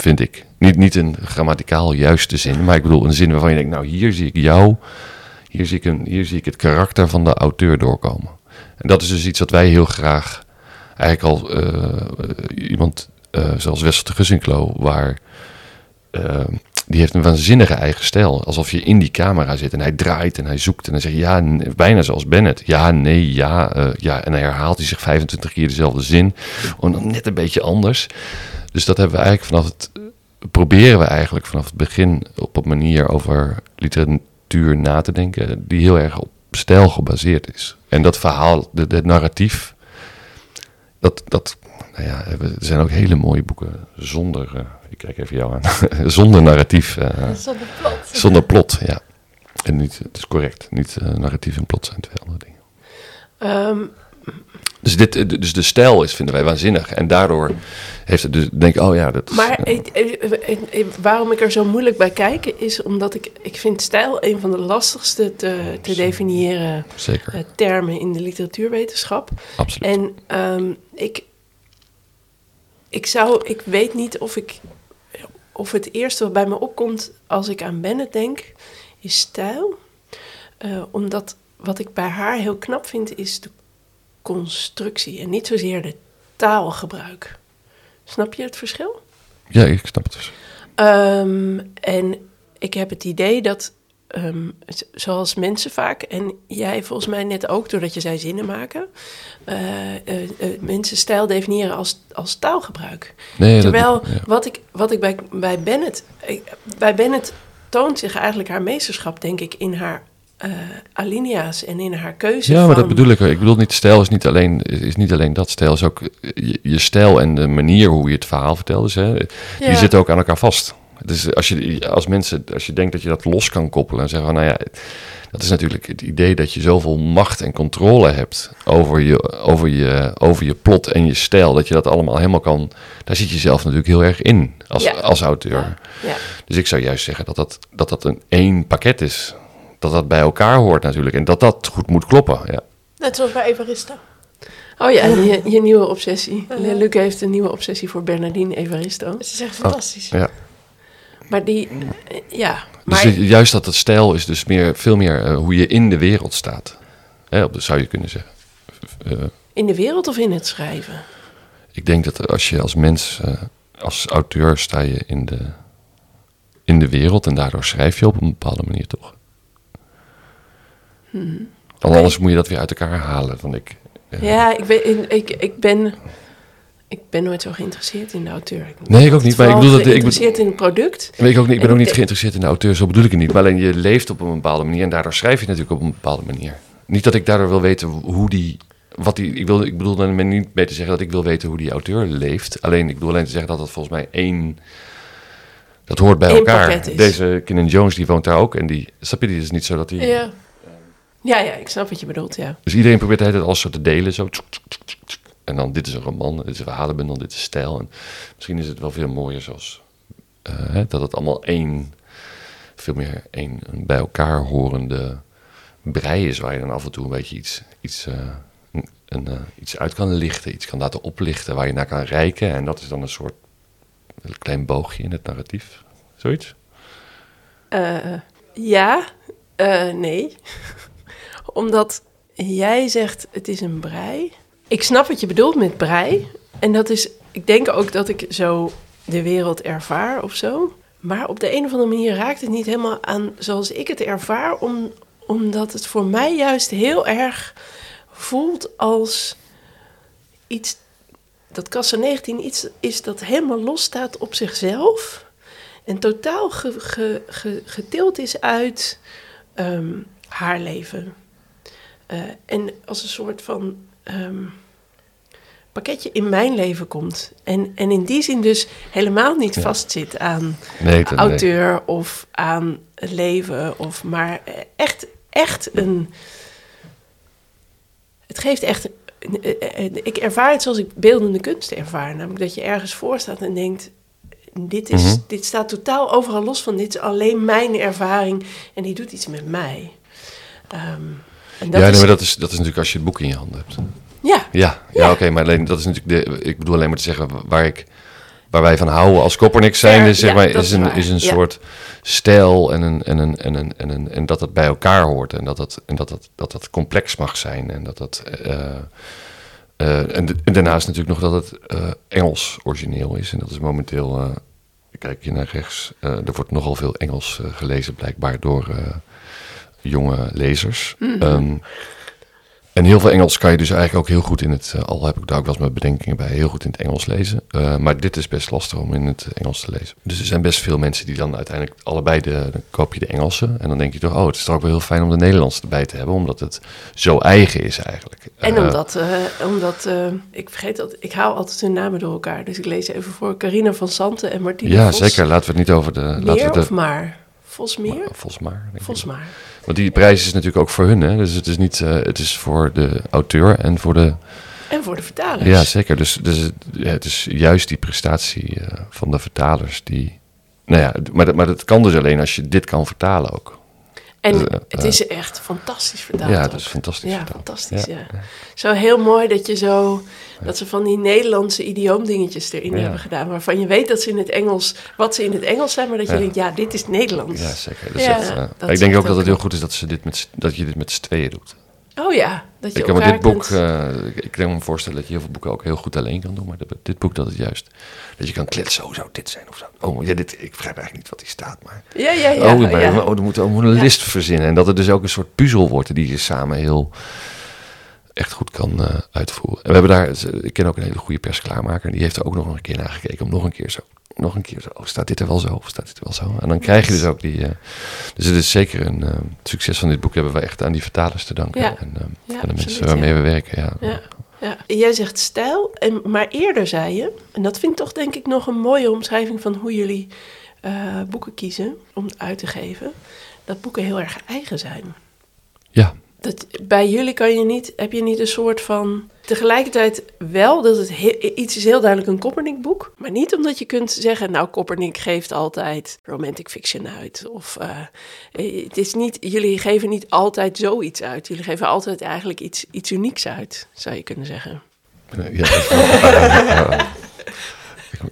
vind ik. Niet, niet een grammaticaal juiste zin, maar ik bedoel een zin waarvan je denkt, nou hier zie ik jou, hier zie ik, een, hier zie ik het karakter van de auteur doorkomen. En dat is dus iets wat wij heel graag, eigenlijk al uh, iemand uh, zoals Wessel de Gussinklo, waar die heeft een waanzinnige eigen stijl. Alsof je in die camera zit en hij draait en hij zoekt en hij zegt ja, bijna zoals Bennett. Ja, nee, ja, ja. En hij herhaalt hij zich 25 keer dezelfde zin. Dan net een beetje anders. Dus dat hebben we eigenlijk vanaf het, proberen we eigenlijk vanaf het begin op een manier over literatuur na te denken die heel erg op stijl gebaseerd is. En dat verhaal, de, narratief, dat, dat nou ja, er zijn ook hele mooie boeken zonder, uh, ik kijk even jou aan, zonder narratief. Uh, zonder plot. Zonder plot, ja. En niet, het is correct, niet uh, narratief en plot zijn twee andere dingen. Um, dus dit, dus de stijl is, vinden wij waanzinnig. En daardoor heeft het dus, denk ik, oh ja, dat. Maar waarom ik er zo moeilijk bij kijk, is omdat ik, ik vind stijl een van de lastigste te, te definiëren zeker, eh, termen in de literatuurwetenschap. absoluut. En ehm, ik, ik zou, ik weet niet of ik, of het eerste wat bij me opkomt als ik aan Bennett denk, is stijl. Eh, omdat wat ik bij haar heel knap vind, is de constructie en niet zozeer de taalgebruik. Snap je het verschil? Ja, ik snap het dus. En ik heb het idee dat, ehm, zoals mensen vaak, en jij volgens mij net ook, doordat je zei zinnen maken, eh, eh, eh, mensen stijl definiëren als, als taalgebruik. Nee, dat- Terwijl ja. wat ik, wat ik bij, bij Bennett, ik- bij Bennett toont zich eigenlijk haar meesterschap, denk ik, in haar eh, alinea's en in haar keuze. Ja, maar van, dat bedoel ik. Ik bedoel niet, stijl is niet alleen, is niet alleen dat. Stijl is ook je, je stijl en de manier hoe je het verhaal vertelt. Dus, hè, Ja. Die zitten ook aan elkaar vast. Dus als je, als mensen, als je denkt dat je dat los kan koppelen en zeggen van, nou ja, dat is natuurlijk het idee dat je zoveel macht en controle hebt over je, over je, over je plot en je stijl, dat je dat allemaal helemaal kan, daar zit je zelf natuurlijk heel erg in als, Ja. als auteur. Ja, ja. Dus ik zou juist zeggen dat dat, dat, dat een één pakket is. Dat dat bij elkaar hoort natuurlijk en dat dat goed moet kloppen. Ja. Net zoals bij Evarista. Oh ja, je, je nieuwe obsessie. Ja. Luc heeft een nieuwe obsessie voor Bernardine Evaristo. Het is echt fantastisch. Ja. Maar die, ja. Dus Maar, ju- juist dat het stijl is dus meer, veel meer eh, hoe je in de wereld staat. Hè, op de, zou je kunnen zeggen. Eh, in de wereld of in het schrijven? ik denk dat als je als mens, eh, als auteur sta je in de, in de wereld en daardoor schrijf je op een bepaalde manier toch. Hmm. Want anders moet je dat weer uit elkaar halen, vond ik. Eh, Ja, ik ben, ik, ik ben, ik ben nooit zo geïnteresseerd in de auteur. Ik ben Nee, ik ook niet, maar ik bedoel dat- ik geïnteresseerd in het product. Weet ik, ook niet, ik ben En ook niet geïnteresseerd in de auteur, zo bedoel ik het niet. Maar alleen je leeft op een bepaalde manier en daardoor schrijf je natuurlijk op een bepaalde manier. Niet dat ik daardoor wil weten hoe die. Wat die ik, wil, ik bedoel dan niet mee te zeggen dat ik wil weten hoe die auteur leeft. Alleen, ik bedoel alleen te zeggen dat dat volgens mij één. Dat hoort bij Eén elkaar. Deze Kenan Jones die woont daar ook en die. Snap je, die is niet zo dat hij. Ja. Ja, ja, ik snap wat je bedoelt, ja. Dus iedereen probeert het alles zo te delen. Zo. En dan, dit is een roman, dit is een verhalenbundel, dit is stijl. En misschien is het wel veel mooier zoals... eh, dat het allemaal één... Veel meer één bij elkaar horende brei is... waar je dan af en toe een beetje iets, iets, eh, een, eh, iets uit kan lichten. Iets kan laten oplichten, waar je naar kan rijken. En dat is dan een soort een klein boogje in het narratief. Zoiets? Ja, nee. Omdat jij zegt het is een brei. Ik snap wat je bedoelt met brei. En dat is, ik denk ook dat ik zo de wereld ervaar of zo. Maar op de een of andere manier raakt het niet helemaal aan zoals ik het ervaar. Om, omdat het voor mij juist heel erg voelt als iets... Dat Kassa 19 iets is dat helemaal los staat op zichzelf. En totaal ge, ge, ge- getild is uit ehm, haar leven. Eh, en als een soort van ehm, pakketje in mijn leven komt. En, en in die zin dus helemaal niet Ja. vastzit aan Nee, dat- nee. auteur of aan het leven. Of maar echt, echt een. Het geeft echt. eh, eh, Ik ervaar het zoals ik beeldende kunst ervaar. Namelijk dat je ergens voor staat en denkt. Dit, is, Mhm. dit staat totaal overal los van. Dit is alleen mijn ervaring. En die doet iets met mij. Ehm, ja, is, maar dat is, dat is natuurlijk als je het boek in je handen hebt. ja, Ja, ja, Ja. oké, maar alleen dat is natuurlijk de. Ik bedoel alleen maar te zeggen waar ik. Waar wij van houden als Koppernik zijn, is, zeg ja, maar, is een, is een ja. soort stijl en, een, en, een, en, een, en, een, en dat het bij elkaar hoort. En dat dat, en dat, dat, dat, dat complex mag zijn. En dat dat. eh, eh, en, de- en daarnaast natuurlijk nog dat het eh, Engels origineel is. En dat is momenteel. kijk je naar rechts. er wordt nogal veel Engels gelezen, blijkbaar door jonge lezers. Mhm. Ehm, en heel veel Engels kan je dus eigenlijk ook heel goed in het, eh, al heb ik daar ook wel eens mijn bedenkingen bij, heel goed in het Engels lezen. Eh, maar dit is best lastig om in het Engels te lezen. Dus er zijn best veel mensen die dan uiteindelijk allebei de, dan koop je de Engelse. En dan denk je toch, oh, het is toch ook wel heel fijn om de Nederlandse erbij te hebben, omdat het zo eigen is eigenlijk. En Eh, omdat, omdat ik vergeet dat, ik haal altijd hun namen door elkaar. Dus ik lees even voor Carina van Santen en Martine ja, Vos. zeker. Laten we het niet over de... Meer laten we de of maar? Vosmeer? Vosmaar. Want die prijs is natuurlijk ook voor hun, hè? Dus het is niet, eh, het is voor de auteur en voor de En voor de vertalers. Ja, zeker. Dus, dus het- ja, het is juist die prestatie eh, van de vertalers die... Nou ja, maar, dat- maar dat kan dus alleen als je dit kan vertalen ook. En Eh, het eh. is echt fantastisch vertaald. ja, dat is fantastisch Ja, vertaald. fantastisch, Ja. ja. Zo heel mooi dat je zo... Dat ze van die Nederlandse idioomdingetjes erin Ja. hebben gedaan. Waarvan je weet dat ze in het Engels... Wat ze in het Engels zijn, maar dat je denkt... Ja, dit is Nederlands. Ja, zeker. Dus eh, dat ik denk ook dat het heel goed is dat, ze dit met, dat je dit met z'n tweeën doet. Oh ja, dat je Ik kan me elkaar dit boek, kunt- eh, ik, kan me voorstellen dat je heel veel boeken ook heel goed alleen kan doen. Maar dit, dit boek, dat is juist. Dat je kan kletsen, oh, zou dit zijn of zo. Oh, ja, dit, ik begrijp eigenlijk niet wat hier staat, maar... Ja, ja, ja. oh, maar, ja. oh, er moet, een Ja. list verzinnen. En dat het dus ook een soort puzzel wordt die je samen heel echt goed kan eh, uitvoeren. En we hebben daar, ik ken ook een hele goede persklaarmaker. Die heeft er ook nog een keer naar gekeken om nog een keer zo. Nog een keer zo. Oh, staat dit er wel zo? Of staat dit er wel zo? En dan krijg je dus ook die. eh, dus het is zeker een eh, succes van dit boek hebben we echt aan die vertalers te danken. Ja. En, Ja, en de absoluut, mensen waarmee ja. we werken. Ja. Ja, ja. Jij zegt stijl, en, maar eerder zei je, en dat vind ik toch denk ik nog een mooie omschrijving van hoe jullie eh, boeken kiezen om uit te geven, dat boeken heel erg eigen zijn. ja. Dat, bij jullie kan je niet, heb je niet een soort van. Tegelijkertijd wel dat het he- iets is heel duidelijk een Koppernik-boek. Maar niet omdat je kunt zeggen, nou, Koppernik geeft altijd romantic fiction uit. Of eh, eh, het is niet, jullie geven niet altijd zoiets uit. Jullie geven altijd eigenlijk iets, iets unieks uit, zou je kunnen zeggen. Ja,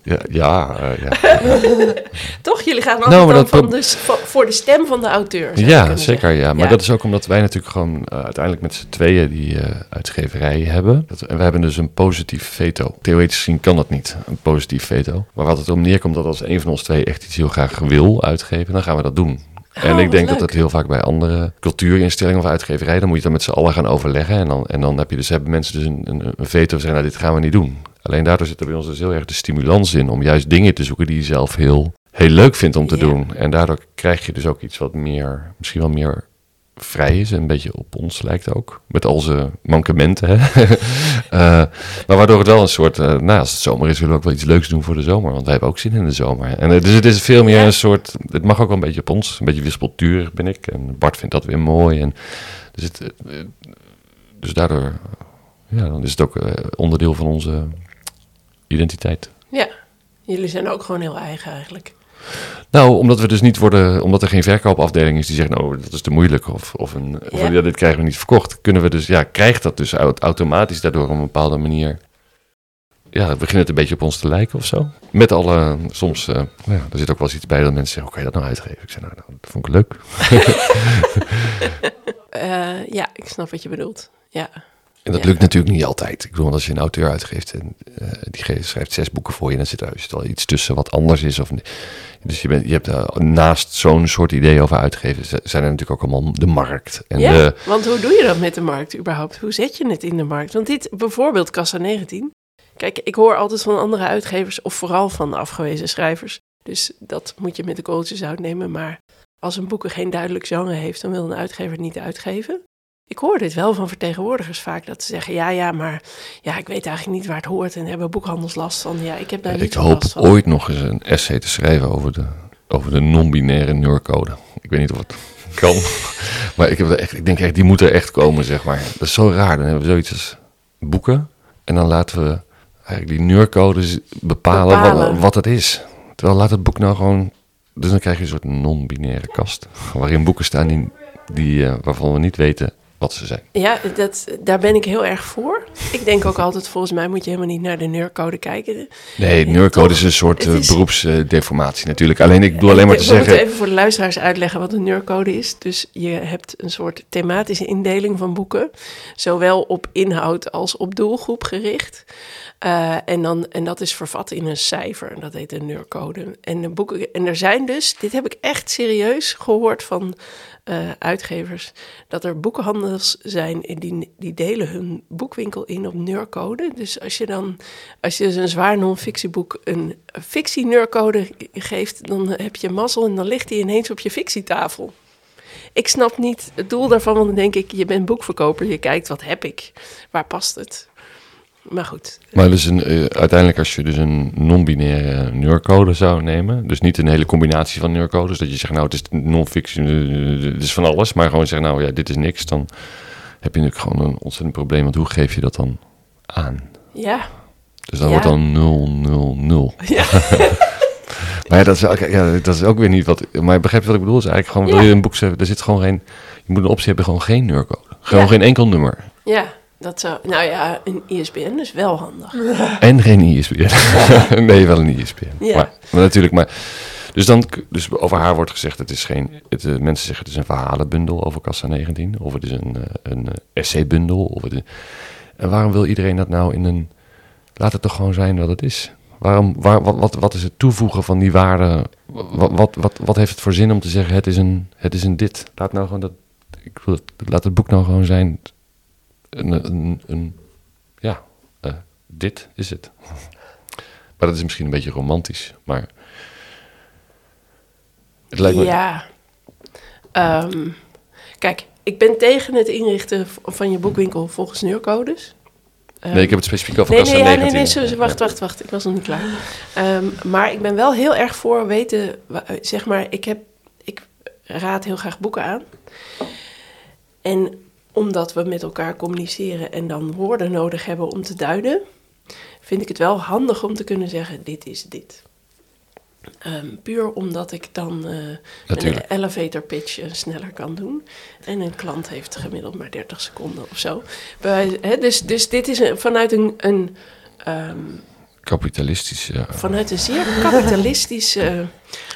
ja, ja, ja, eh, ja. Toch? Jullie gaan altijd Nou, dan van de, s- van- voor de stem van de auteur. Ja, zeker. Ja. Maar dat is ook omdat wij natuurlijk gewoon eh, uiteindelijk met z'n tweeën die eh, uitgeverij hebben. Dat, en we hebben dus een positief veto. Theoretisch gezien kan dat niet, een positief veto. Maar wat het om neerkomt dat als een van ons twee echt iets heel graag wil uitgeven, dan gaan we dat doen. Oh, en ik wat denk dat dat heel vaak bij andere cultuurinstellingen of uitgeverijen, dan moet je dat met z'n allen gaan overleggen. En dan, en dan heb je dus, hebben mensen dus een, een, een veto zeggen, nou dit gaan we niet doen. Alleen daardoor zit er bij ons dus heel erg de stimulans in om juist dingen te zoeken die je zelf heel, heel leuk vindt om te doen. En daardoor krijg je dus ook iets wat meer, misschien wel meer vrij is. en Een beetje op ons lijkt ook. Met al zijn mankementen. Hè? Eh, maar waardoor het wel een soort, nou als het zomer is, willen we ook wel iets leuks doen voor de zomer. Want wij hebben ook zin in de zomer. En, eh, dus het is veel meer een soort, het mag ook wel een beetje op ons. Een beetje wispelturig ben ik. En Bart vindt dat weer mooi. En, dus, het, dus daardoor, ja, dan is het ook onderdeel van onze identiteit. Ja, jullie zijn ook gewoon heel eigen eigenlijk. Nou, omdat we dus niet worden, omdat er geen verkoopafdeling is die zegt, nou, dat is te moeilijk of, of, een, of Ja. ja, dit krijgen we niet verkocht, kunnen we dus, ja, krijgt dat dus au- automatisch daardoor op een bepaalde manier. Ja, begint het een beetje op ons te lijken of zo. Met alle, soms, nou ja, er zit ook wel eens iets bij dat mensen zeggen, hoe kan je dat nou uitgeven? Ik zeg, nou, nou, dat vond ik leuk. Eh, ja, ik snap wat je bedoelt. Ja, En dat Ja. lukt natuurlijk niet altijd. Ik bedoel, als je een auteur uitgeeft en eh, die schrijft zes boeken voor je, dan zit er wel iets tussen wat anders is. Of, dus je, bent, je hebt eh, naast zo'n soort idee over uitgeven, zijn er natuurlijk ook allemaal de markt. En ja de, want hoe doe je dat met de markt überhaupt? Hoe zet je het in de markt? Want dit, bijvoorbeeld Kassa 19. Kijk, ik hoor altijd van andere uitgevers, of vooral van afgewezen schrijvers. Dus dat moet je met de kooltjes uitnemen. Maar als een boek geen duidelijk genre heeft, dan wil een uitgever het niet uitgeven. Ik hoor dit wel van vertegenwoordigers vaak, dat ze zeggen, ja, ja, maar ja, ik weet eigenlijk niet waar het hoort en hebben boekhandels last van. Ja, ik heb daar niet ik hoop last van. ooit nog eens een essay te schrijven over de, over de non-binaire neurcode. Ik weet niet of het kan, maar ik, heb er echt, ik denk echt, die moet er echt komen, zeg maar. Dat is zo raar, dan hebben we zoiets als boeken en dan laten we eigenlijk die neurcodes bepalen, Bepalen. Wat, wat het is. Terwijl laat het boek nou gewoon... Dus dan krijg je een soort non-binaire kast, waarin boeken staan die, die, eh, waarvan we niet weten wat ze zijn. Ja, dat, daar ben ik heel erg voor. Ik denk ook altijd, volgens mij moet je helemaal niet naar de neurcode kijken. Nee, neurcode is een soort eh, is- beroepsdeformatie natuurlijk. Alleen ik bedoel alleen maar te We zeggen... moeten even voor de luisteraars uitleggen wat een neurcode is. Dus je hebt een soort thematische indeling van boeken. Zowel op inhoud als op doelgroep gericht. Eh, en, dan, en dat is vervat in een cijfer. En dat heet een neurcode. En, de boeken, en er zijn dus, dit heb ik echt serieus gehoord van eh, uitgevers, dat er boekhandels zijn die, die delen hun boekwinkel in op neurcode. Dus als je dan, als je dus een zwaar non-fictieboek een fictie-neurcode geeft, dan heb je mazzel en dan ligt die ineens op je fictietafel. Ik snap niet het doel daarvan, want dan denk ik, je bent boekverkoper, je kijkt wat heb ik, waar past het. Maar goed, Maar dus een, eh, uiteindelijk als je dus een non-binaire neurcode zou nemen, dus niet een hele combinatie van neurcodes, dat je zegt nou het is non-fiction, eh, het is van alles, maar gewoon zeggen nou ja dit is niks, dan heb je natuurlijk gewoon een ontzettend probleem, want hoe geef je dat dan aan. Ja. Dus dan Ja. wordt dan 0, 0, 0. Ja. Maar ja dat, is, ook- ja, dat is ook weer niet wat... Maar begrijp je wat ik bedoel? Is eigenlijk gewoon, wil je een boek schrijven, er zit gewoon geen... Je moet een optie hebben, gewoon geen neurcode. Gewoon geen enkel nummer. Ja, dat zou... Nou ja, een ISBN is wel handig. En geen ISBN. nee, wel een ISBN. Ja. Maar, maar natuurlijk, maar... Dus, dan, dus over haar wordt gezegd, het is geen... Het, eh, mensen zeggen het is een verhalenbundel over Kassa 19. Of het is een, eh, een eh, essaybundel. Of het is, en waarom wil iedereen dat nou in een... Laat het toch gewoon zijn wat het is. Waarom, waar, wat, wat, wat is het toevoegen van die waarde? Wat, wat, wat, wat heeft het voor zin om te zeggen, het is een, het is een dit? Laat nou gewoon dat... Ik wil laat het boek nou gewoon zijn... Een, een, een ja, eh, dit is het. Maar dat is misschien een beetje romantisch, maar... Het lijkt me... Ja. Ehm, kijk, ik ben tegen het inrichten van je boekwinkel volgens neurcodes. Ehm, Nee, ik heb het specifiek over Nee, nee, ja, 19. nee, nee, wacht, wacht, wacht. Ik was nog niet klaar. Ehm, maar ik ben wel heel erg voor weten, wa- zeg maar, ik, heb, ik raad heel graag boeken aan. En omdat we met elkaar communiceren en dan woorden nodig hebben om te duiden, vind ik het wel handig om te kunnen zeggen, dit is dit. Ehm, puur omdat ik dan eh, een elevator pitch eh, sneller kan doen. En een klant heeft gemiddeld maar 30 seconden of zo. Bij wijze- hè, dus, dus dit is een, vanuit een, een ehm, Kapitalistisch, ja. vanuit een zeer kapitalistische.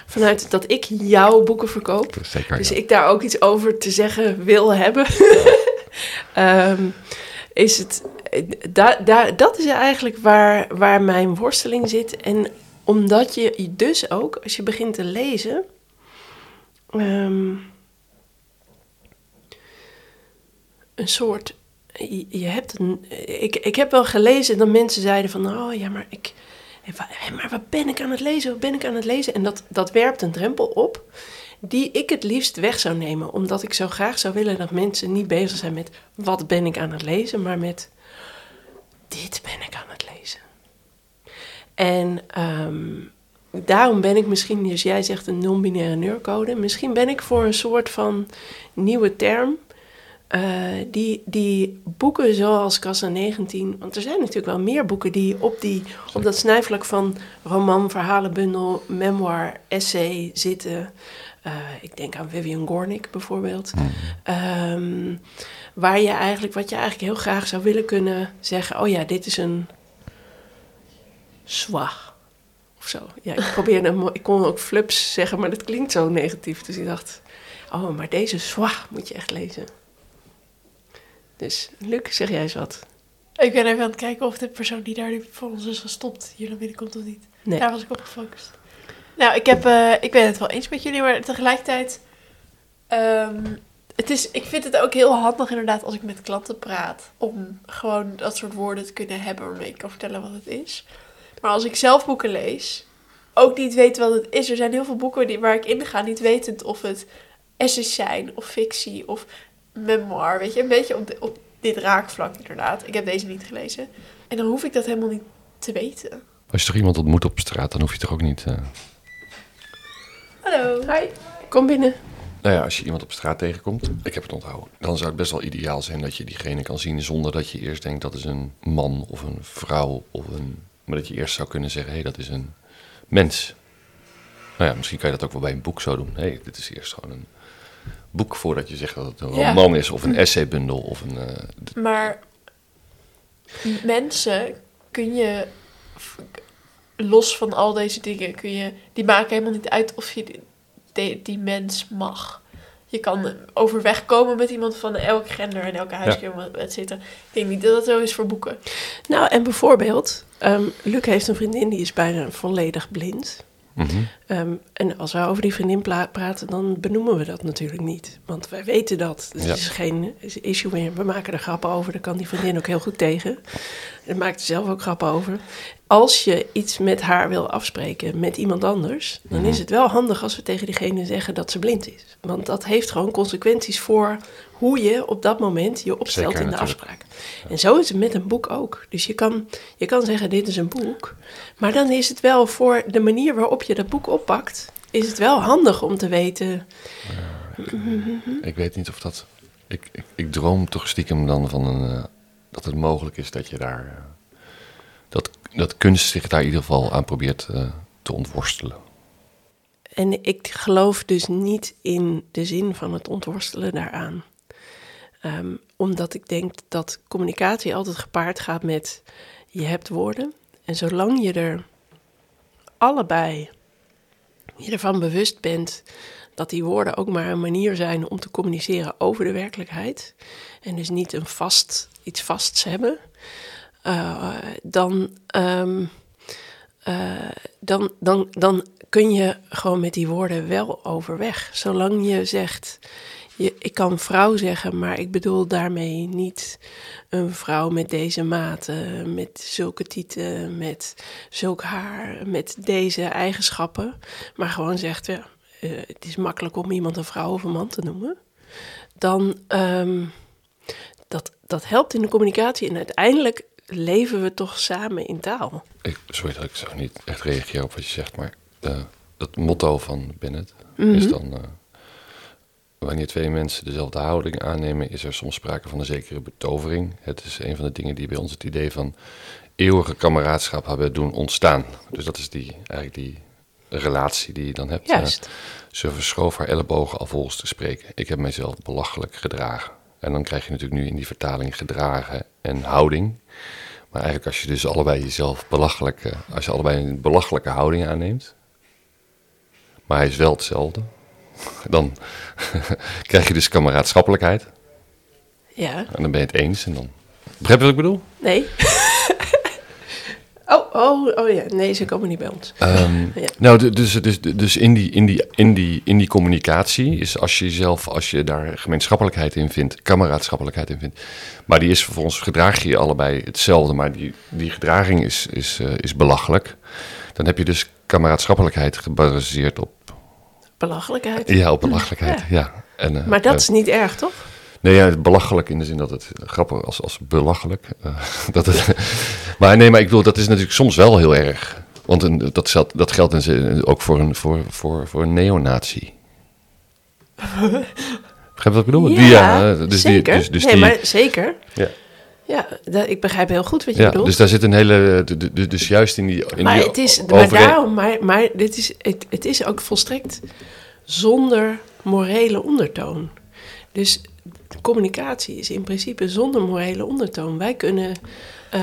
vanuit dat ik jouw boeken verkoop. Zeker. Dus ja. ik daar ook iets over te zeggen wil hebben. Ehm, is het. Da, da, dat is eigenlijk waar, waar mijn worsteling zit. En omdat je dus ook, als je begint te lezen. ehm, een soort. Je, hebt een. Ik, ik heb wel gelezen dat mensen zeiden van. Oh ja, maar ik. Maar wat ben ik aan het lezen? Wat ben ik aan het lezen? En dat, dat werpt een drempel op. Die ik het liefst weg zou nemen. Omdat ik zo graag zou willen dat mensen niet bezig zijn met. Wat ben ik aan het lezen? Maar met. Dit ben ik aan het lezen. En ehm, daarom ben ik misschien, dus jij zegt een non-binaire neurcode, misschien ben ik voor een soort van nieuwe term. eh, die, die boeken zoals Kassa 19, want er zijn natuurlijk wel meer boeken die op, die, op dat snijvlak van roman, verhalenbundel, memoir, essay zitten. Eh, ik denk aan Vivian Gornick bijvoorbeeld. Ehm, waar je eigenlijk, wat je eigenlijk heel graag zou willen kunnen zeggen: oh ja, dit is een zwag. Of zo. Ja, ik probeerde, een ik kon ook flups zeggen, maar dat klinkt zo negatief. Dus ik dacht: oh, maar deze zwag moet je echt lezen. Dus, Luc, zeg jij eens wat? Ik ben even aan het kijken of de persoon die daar nu voor ons is gestopt hier naar binnen komt of niet. Nee. Daar was ik op gefocust. Nou, ik, heb, eh, ik ben het wel eens met jullie, maar tegelijkertijd... ehm, het is, ik vind het ook heel handig inderdaad als ik met klanten praat. Om gewoon dat soort woorden te kunnen hebben waarmee ik kan vertellen wat het is. Maar als ik zelf boeken lees, ook niet weet wat het is. Er zijn heel veel boeken die, waar ik in ga, niet wetend of het essays zijn of fictie of memoir. Weet je, een beetje op, dit raakvlak inderdaad. Ik heb deze niet gelezen. En dan hoef ik dat helemaal niet te weten. Als je toch iemand ontmoet op straat, dan hoef je toch ook niet... eh, Hallo. Hi, kom binnen. Nou ja, als je iemand op straat tegenkomt, ik heb het onthouden, dan zou het best wel ideaal zijn dat je diegene kan zien zonder dat je eerst denkt dat is een man of een vrouw of een. Maar dat je eerst zou kunnen zeggen, hé, hey, dat is een mens. Nou ja, misschien kan je dat ook wel bij een boek zo doen. Hé, hey, dit is eerst gewoon een boek voordat je zegt dat het een Ja. roman is of een essaybundel of een. eh, Maar mensen kun je, los van al deze dingen, kun je, die maken helemaal niet uit of je die, die, die mens mag. Je kan overweg komen met iemand van elk gender en elke huiskamer, et cetera. Ik denk niet dat dat zo is voor boeken. Nou, en bijvoorbeeld, ehm, Luc heeft een vriendin die is bijna volledig blind. mhm. Ehm, en als we over die vriendin praten, dan benoemen we dat natuurlijk niet. Want wij weten dat. Het Ja. is geen is- issue meer. We maken er grappen over. Daar kan die vriendin ook heel goed tegen. Daar maakt ze zelf ook grappen over. Als je iets met haar wil afspreken met iemand anders, dan Mhm. is het wel handig als we tegen diegene zeggen dat ze blind is. Want dat heeft gewoon consequenties voor hoe je op dat moment je opstelt Zeker, in de natuurlijk. afspraak. En zo is het met een boek ook. Dus je kan, je kan zeggen, dit is een boek. Maar dan is het wel voor de manier waarop je dat boek oppakt... is het wel handig om te weten... Ik weet niet of dat. Ik, ik, ik droom toch stiekem dan van een, eh, dat het mogelijk is dat je daar. eh, dat, dat kunst zich daar in ieder geval aan probeert eh, te ontworstelen. En ik geloof dus niet in de zin van het ontworstelen daaraan. Ehm, omdat ik denk dat communicatie altijd gepaard gaat met je hebt woorden. En zolang je er allebei je ervan bewust bent dat die woorden ook maar een manier zijn om te communiceren over de werkelijkheid. En dus niet een vast, iets vasts hebben. eh, dan, ehm, eh, dan, dan, dan kun je gewoon met die woorden wel overweg. Zolang je zegt, je, ik kan vrouw zeggen, maar ik bedoel daarmee niet een vrouw met deze maten, met zulke tieten, met zulk haar, met deze eigenschappen. Maar gewoon zegt, ja, eh, het is makkelijk om iemand een vrouw of een man te noemen. Dan, ehm, dat, dat helpt in de communicatie en uiteindelijk leven we toch samen in taal. Ik, sorry dat ik zo niet echt reageer op wat je zegt, maar eh, het motto van Bennett Mhm. is dan... eh, wanneer twee mensen dezelfde houding aannemen, is er soms sprake van een zekere betovering. Het is een van de dingen die bij ons het idee van eeuwige kameraadschap hebben doen ontstaan. Dus dat is die, eigenlijk die relatie die je dan hebt. Juist. Eh, ze verschoof haar ellebogen alvolgens te spreken. Ik heb mijzelf belachelijk gedragen. En dan krijg je natuurlijk nu in die vertaling gedragen en houding. Maar eigenlijk als je dus allebei jezelf belachelijk, eh, als je allebei een belachelijke houding aanneemt, maar hij is wel hetzelfde, dan krijg je dus kameraadschappelijkheid. Ja, En dan ben je het eens en dan... Begrijp je wat ik bedoel? nee. Oh, oh, oh ja, nee, ze komen niet bij ons. Ehm, Ja. Nou, du- dus, dus, dus in, die, in, die, in, die, in die communicatie is als je jezelf, als je daar gemeenschappelijkheid in vindt, kameraadschappelijkheid in vindt, maar die is vervolgens, gedraag je je allebei hetzelfde, maar die, die gedraging is, is, eh, is belachelijk, dan heb je dus kameraadschappelijkheid gebaseerd op, Belachelijkheid. ja, op belachelijkheid. Ja. En, eh, Maar dat eh, is niet erg, toch? Nee, ja, belachelijk in de zin dat het eh, grappig als, als belachelijk. eh, dat het, maar nee, maar ik bedoel, dat is natuurlijk soms wel heel erg. Want een, dat, geldt, dat geldt in zin- ook voor een, voor, voor, voor een neonazi. Begrijp je wat ik bedoel? Die, ja, eh, dus zeker. Die, dus, dus nee, die, maar zeker. Ja. Ja, da- ik begrijp heel goed wat je ja, bedoelt. dus daar zit een hele. de- Dus juist in die. In maar die het is, maar daarom, maar, maar dit is, het, het is ook volstrekt zonder morele ondertoon. Dus communicatie is in principe zonder morele ondertoon. Wij kunnen eh,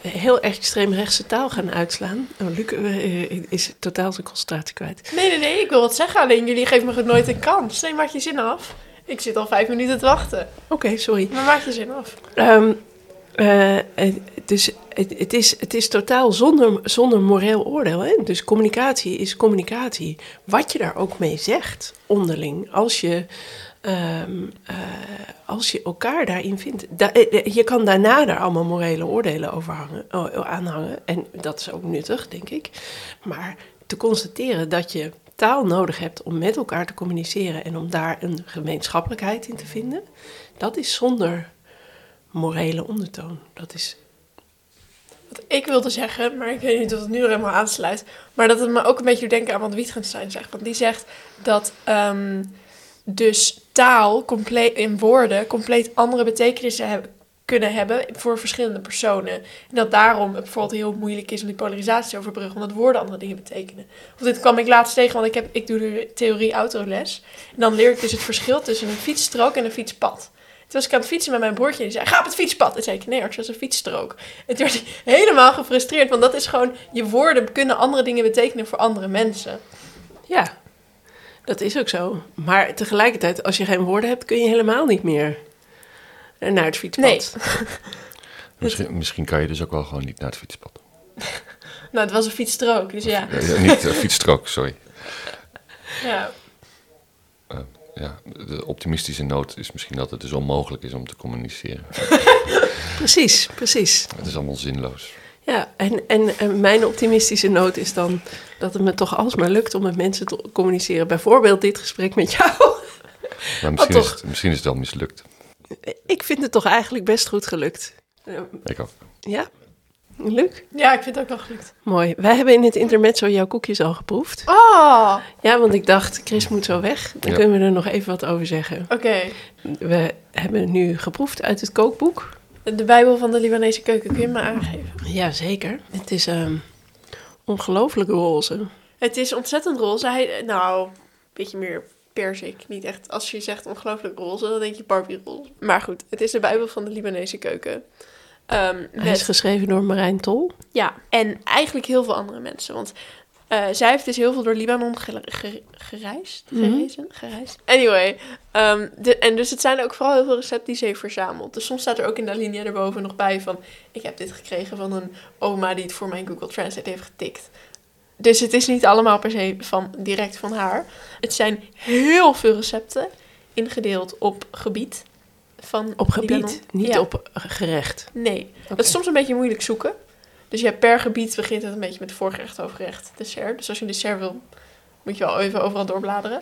heel extreemrechtse taal gaan uitslaan. Oh, Luc eh, is totaal zijn concentratie kwijt. Nee, nee, nee, ik wil wat zeggen. Alleen jullie geven me nooit een kans. Nee, maak je zin af. Ik zit al vijf minuten te wachten. Oké, sorry. Maar maak je zin af. Ehm, eh, dus het, het, is, het is totaal zonder, zonder moreel oordeel. Hè? Dus communicatie is communicatie. Wat je daar ook mee zegt, onderling. Als je, ehm, eh, als je elkaar daarin vindt. Da- eh, je kan daarna daar allemaal morele oordelen over hangen, aanhangen. En dat is ook nuttig, denk ik. Maar te constateren dat je taal nodig hebt om met elkaar te communiceren... en om daar een gemeenschappelijkheid in te vinden... dat is zonder morele ondertoon. Dat is. Wat ik wilde zeggen, maar ik weet niet of het nu helemaal aansluit. Maar dat het me ook een beetje doet denken aan wat Wittgenstein zegt. Want die zegt dat ehm, dus taal compleet, in woorden compleet andere betekenissen kunnen hebben voor verschillende personen. En dat daarom bijvoorbeeld heel moeilijk is om die polarisatie te overbruggen, omdat woorden andere dingen betekenen. Of dit kwam ik laatst tegen, want ik, heb, ik doe de theorie autoles. En dan leer ik dus het verschil tussen een fietsstrook en een fietspad. Toen was ik aan het fietsen met mijn broertje en die zei, ga op het fietspad. En zei ik, nee dat is een fietsstrook. En toen werd helemaal gefrustreerd, want dat is gewoon, je woorden kunnen andere dingen betekenen voor andere mensen. Ja, dat is ook zo. Maar tegelijkertijd, als je geen woorden hebt, kun je helemaal niet meer naar het fietspad. Nee. Misschien, misschien kan je dus ook wel gewoon niet naar het fietspad. Nou, het was een fietsstrook, dus ja. Ja, ja, niet uh, fietsstrook, sorry. ja. Ja, de optimistische noot is misschien dat het dus onmogelijk is om te communiceren. Precies, precies. Het is allemaal zinloos. Ja, en, en, en mijn optimistische noot is dan dat het me toch alsmaar lukt om met mensen te communiceren. Bijvoorbeeld dit gesprek met jou. Maar misschien, is toch? het, misschien is het wel mislukt. Ik vind het toch eigenlijk best goed gelukt. Eh, Ik ook. Ja, Luc? ja, ik vind het ook wel gelukt. Mooi. Wij hebben in het intermezzo jouw koekjes al geproefd. Oh, Ja, want ik dacht, Chris moet zo weg. Dan Ja. kunnen we er nog even wat over zeggen. oké. We hebben nu geproefd uit het kookboek. De Bijbel van de Libanese keuken, kun je me aangeven? Ja, zeker. Het is ehm ongelooflijk roze. Het is ontzettend roze. Hij, nou, een beetje meer persik. Niet echt, als je zegt ongelooflijk roze, dan denk je Barbie roze. Maar goed, het is de Bijbel van de Libanese keuken. Ehm, Hij met- is geschreven door Marijn Tol. Ja, en eigenlijk heel veel andere mensen. Want eh, zij heeft dus heel veel door Libanon ge- ge- gereisd. Mhm. Gerezen? Gereisd. Anyway, ehm, de, en dus het zijn ook vooral heel veel recepten die ze heeft verzameld. Dus soms staat er ook in de alinea erboven nog bij van... Ik heb dit gekregen van een oma die het voor mijn Google Translate heeft getikt. Dus het is niet allemaal per se van, direct van haar. Het zijn heel veel recepten ingedeeld op gebied. Van Op gebied, Libanon. niet Ja. op gerecht. Nee, Oké. dat is soms een beetje moeilijk zoeken. Dus je hebt per gebied begint het een beetje met voorgerecht, hoofdgerecht, dessert. Dus als je een dessert wil, moet je wel even overal doorbladeren.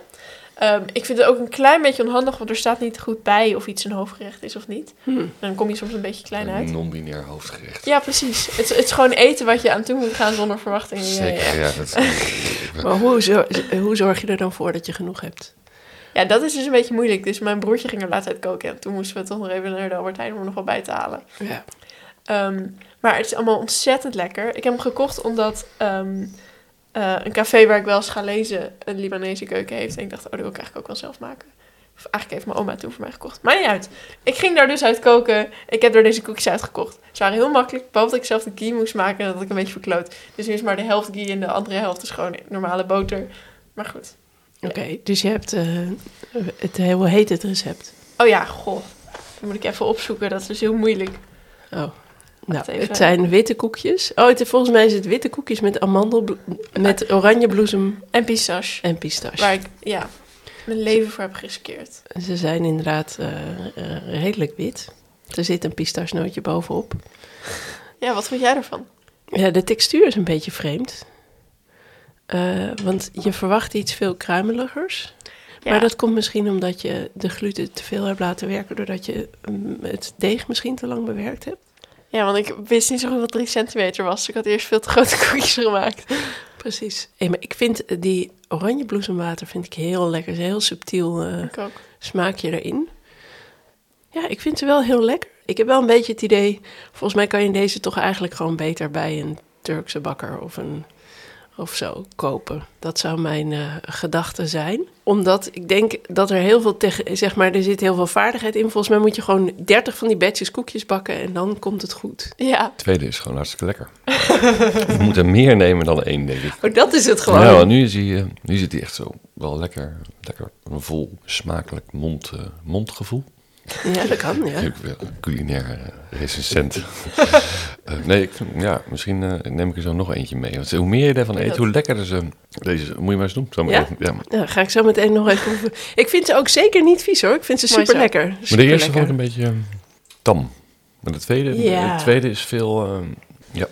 Ehm, ik vind het ook een klein beetje onhandig, want er staat niet goed bij of iets een hoofdgerecht is of niet. Hm. Dan kom je soms een beetje klein uit. Een non-binair hoofdgerecht. Ja, precies. Het, is- het is gewoon eten wat je aan toe moet gaan zonder verwachtingen. Ja, Zeker, ja. ja. dat, ik- Maar hoe, zo- hoe zorg je er dan voor dat je genoeg hebt? Ja, dat is dus een beetje moeilijk. Dus mijn broertje ging er laatst uit koken. En toen moesten we toch nog even naar de Albert Heijn om er nog wat bij te halen. Ja. Ehm, maar het is allemaal ontzettend lekker. Ik heb hem gekocht omdat ehm, eh, een café waar ik wel eens ga lezen een Libanese keuken heeft. En ik dacht, oh, dat wil ik eigenlijk ook wel zelf maken. Of eigenlijk heeft mijn oma toen voor mij gekocht. Maar niet uit. Ik ging daar dus uit koken. Ik heb er deze koekjes uitgekocht. Ze waren heel makkelijk. Behalve dat ik zelf de ghee moest maken. En dat had ik een beetje verkloot. Dus nu is maar de helft ghee en de andere helft is gewoon normale boter. Maar goed. Oké, dus je hebt eh, het, hoe heet het recept? Oh ja, goh. Dat moet ik even opzoeken. Dat is dus heel moeilijk. Oh. Nou, even. het zijn witte koekjes. Oh, het, volgens mij is het witte koekjes met amandel, met oranjebloesem En pistache. en pistache. Waar ik, ja, mijn leven voor heb geriskeerd. Ze zijn inderdaad eh, eh, redelijk wit. Er zit een pistachenootje bovenop. Ja, wat vond jij ervan? Ja, de textuur is een beetje vreemd. Eh, want je verwacht iets veel kruimeligers. Ja. Maar dat komt misschien omdat je de gluten te veel hebt laten werken... doordat je mm, het deeg misschien te lang bewerkt hebt. Ja, want ik wist niet zo goed wat 3 centimeter was. Dus ik had eerst veel te grote koekjes gemaakt. Precies. Hey, maar ik vind die oranjebloesemwater vind ik heel lekker. Het is een heel subtiel eh, smaakje erin. Ja, ik vind ze wel heel lekker. Ik heb wel een beetje het idee... volgens mij kan je deze toch eigenlijk gewoon beter bij een Turkse bakker of een... Of zo kopen. Dat zou mijn eh, gedachte zijn. Omdat ik denk dat er heel veel zeg maar, er zit heel veel vaardigheid in. Volgens mij moet je gewoon 30 van die batches koekjes bakken en dan komt het goed. Ja, Het tweede is gewoon hartstikke lekker. je moet er meer nemen dan één, denk ik. Oh, dat is het gewoon. Ja, want nu, is hij, eh, nu zit hij echt zo wel lekker, lekker een vol smakelijk mond, eh, mondgevoel. Ja, dat kan, ja. Ik ben een culinair eh, recensent. Eh, nee, ik vind, ja, misschien eh, neem ik er zo nog eentje mee. Want hoe meer je ervan eet, hoe lekkerder ze... Deze moet je maar eens doen. Zo maar Ja? even, ja. Ja, ga ik zo meteen nog even proeven. Ik vind ze ook zeker niet vies hoor. Ik vind ze super lekker. Maar de eerste vond ik een beetje eh, tam. Maar de tweede, Ja. de tweede is veel eh, ja,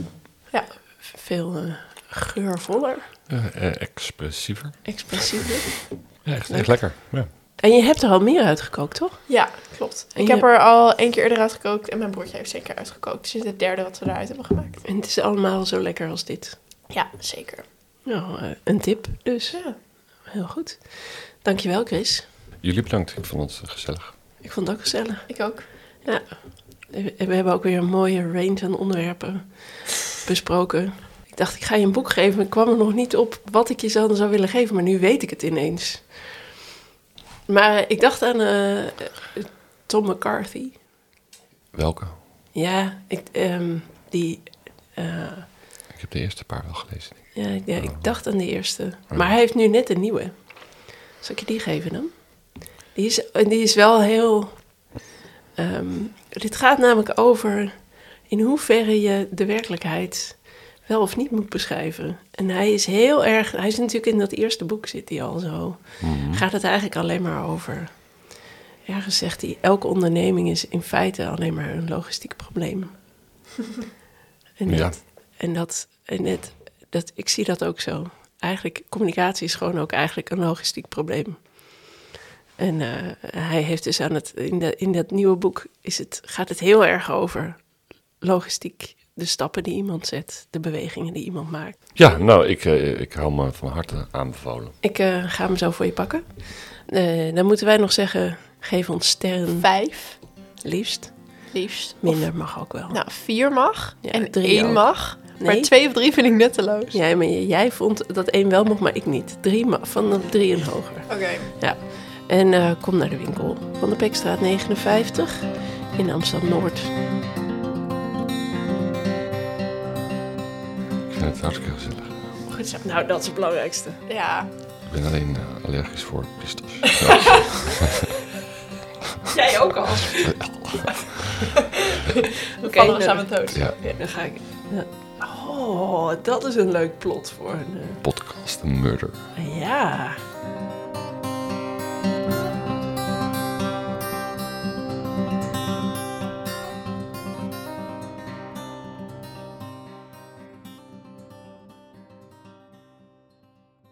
Veel eh, geurvoller, expressiever. expressiever. Ja, echt, echt lekker. Ja. En je hebt er al meer uitgekookt, toch? ja klopt. En Ik je- heb er al één keer eerder uitgekookt en mijn broertje heeft zeker uitgekookt. Dus dit is het derde wat we eruit hebben gemaakt. En het is allemaal zo lekker als dit. Ja, zeker. Nou, eh, een tip dus. Ja. Heel goed. Dankjewel, Chris. Jullie bedankt. Ik vond het gezellig. Ik vond het ook gezellig. Ik ook. We we hebben ook weer een mooie range aan onderwerpen besproken. Ik dacht, ik ga je een boek geven. Ik kwam er nog niet op wat ik je zou willen geven, maar nu weet ik het ineens. Maar eh, ik dacht aan eh, eh, Tom McCarthy. Welke? Ja, ik, ehm, die. eh, Ik heb de eerste paar wel gelezen. ja, ja, ik dacht aan de eerste. Maar hij heeft nu net een nieuwe. Zal ik je die geven dan? Die is, en die is wel heel. ehm, dit gaat namelijk over in hoeverre je de werkelijkheid wel of niet moet beschrijven. En hij is heel erg. Hij is natuurlijk in dat eerste boek zit hij al zo. Mhm. Gaat het eigenlijk alleen maar over. Ergens zegt hij: elke onderneming is in feite alleen maar een logistiek probleem. en dat, Ja. en dat, en dat, dat, ik zie dat ook zo. Eigenlijk, communicatie is gewoon ook eigenlijk een logistiek probleem. En eh, hij heeft dus aan het, in, de, in dat nieuwe boek is het, gaat het heel erg over logistiek. De stappen die iemand zet, de bewegingen die iemand maakt. Ja, nou, ik, eh, ik hou me van harte aanbevolen. Ik eh, ga hem zo voor je pakken. Eh, dan moeten wij nog zeggen, geef ons sterren Vijf. liefst. Liefst. Minder mag ook wel. Nou, vier mag. Ja, en drie één ook. mag. Nee. Maar twee of drie vind ik nutteloos. Jij, maar jij vond dat één wel mocht, maar ik niet. Drie van de drie en hoger. Oké. En eh, kom naar de winkel. Van de Pekstraat 59 in Amsterdam-Noord. Vind het hartstikke gezellig. Goed zo. Nou, dat is het belangrijkste. Ja. Ik ben alleen eh, allergisch voor pistas. Jij ook al. Oké, Vallen we nou, samen dood. Ja, Ja, dan ga ik. ja. Oh, dat is een leuk plot voor een. podcast, een murder. eh, ja.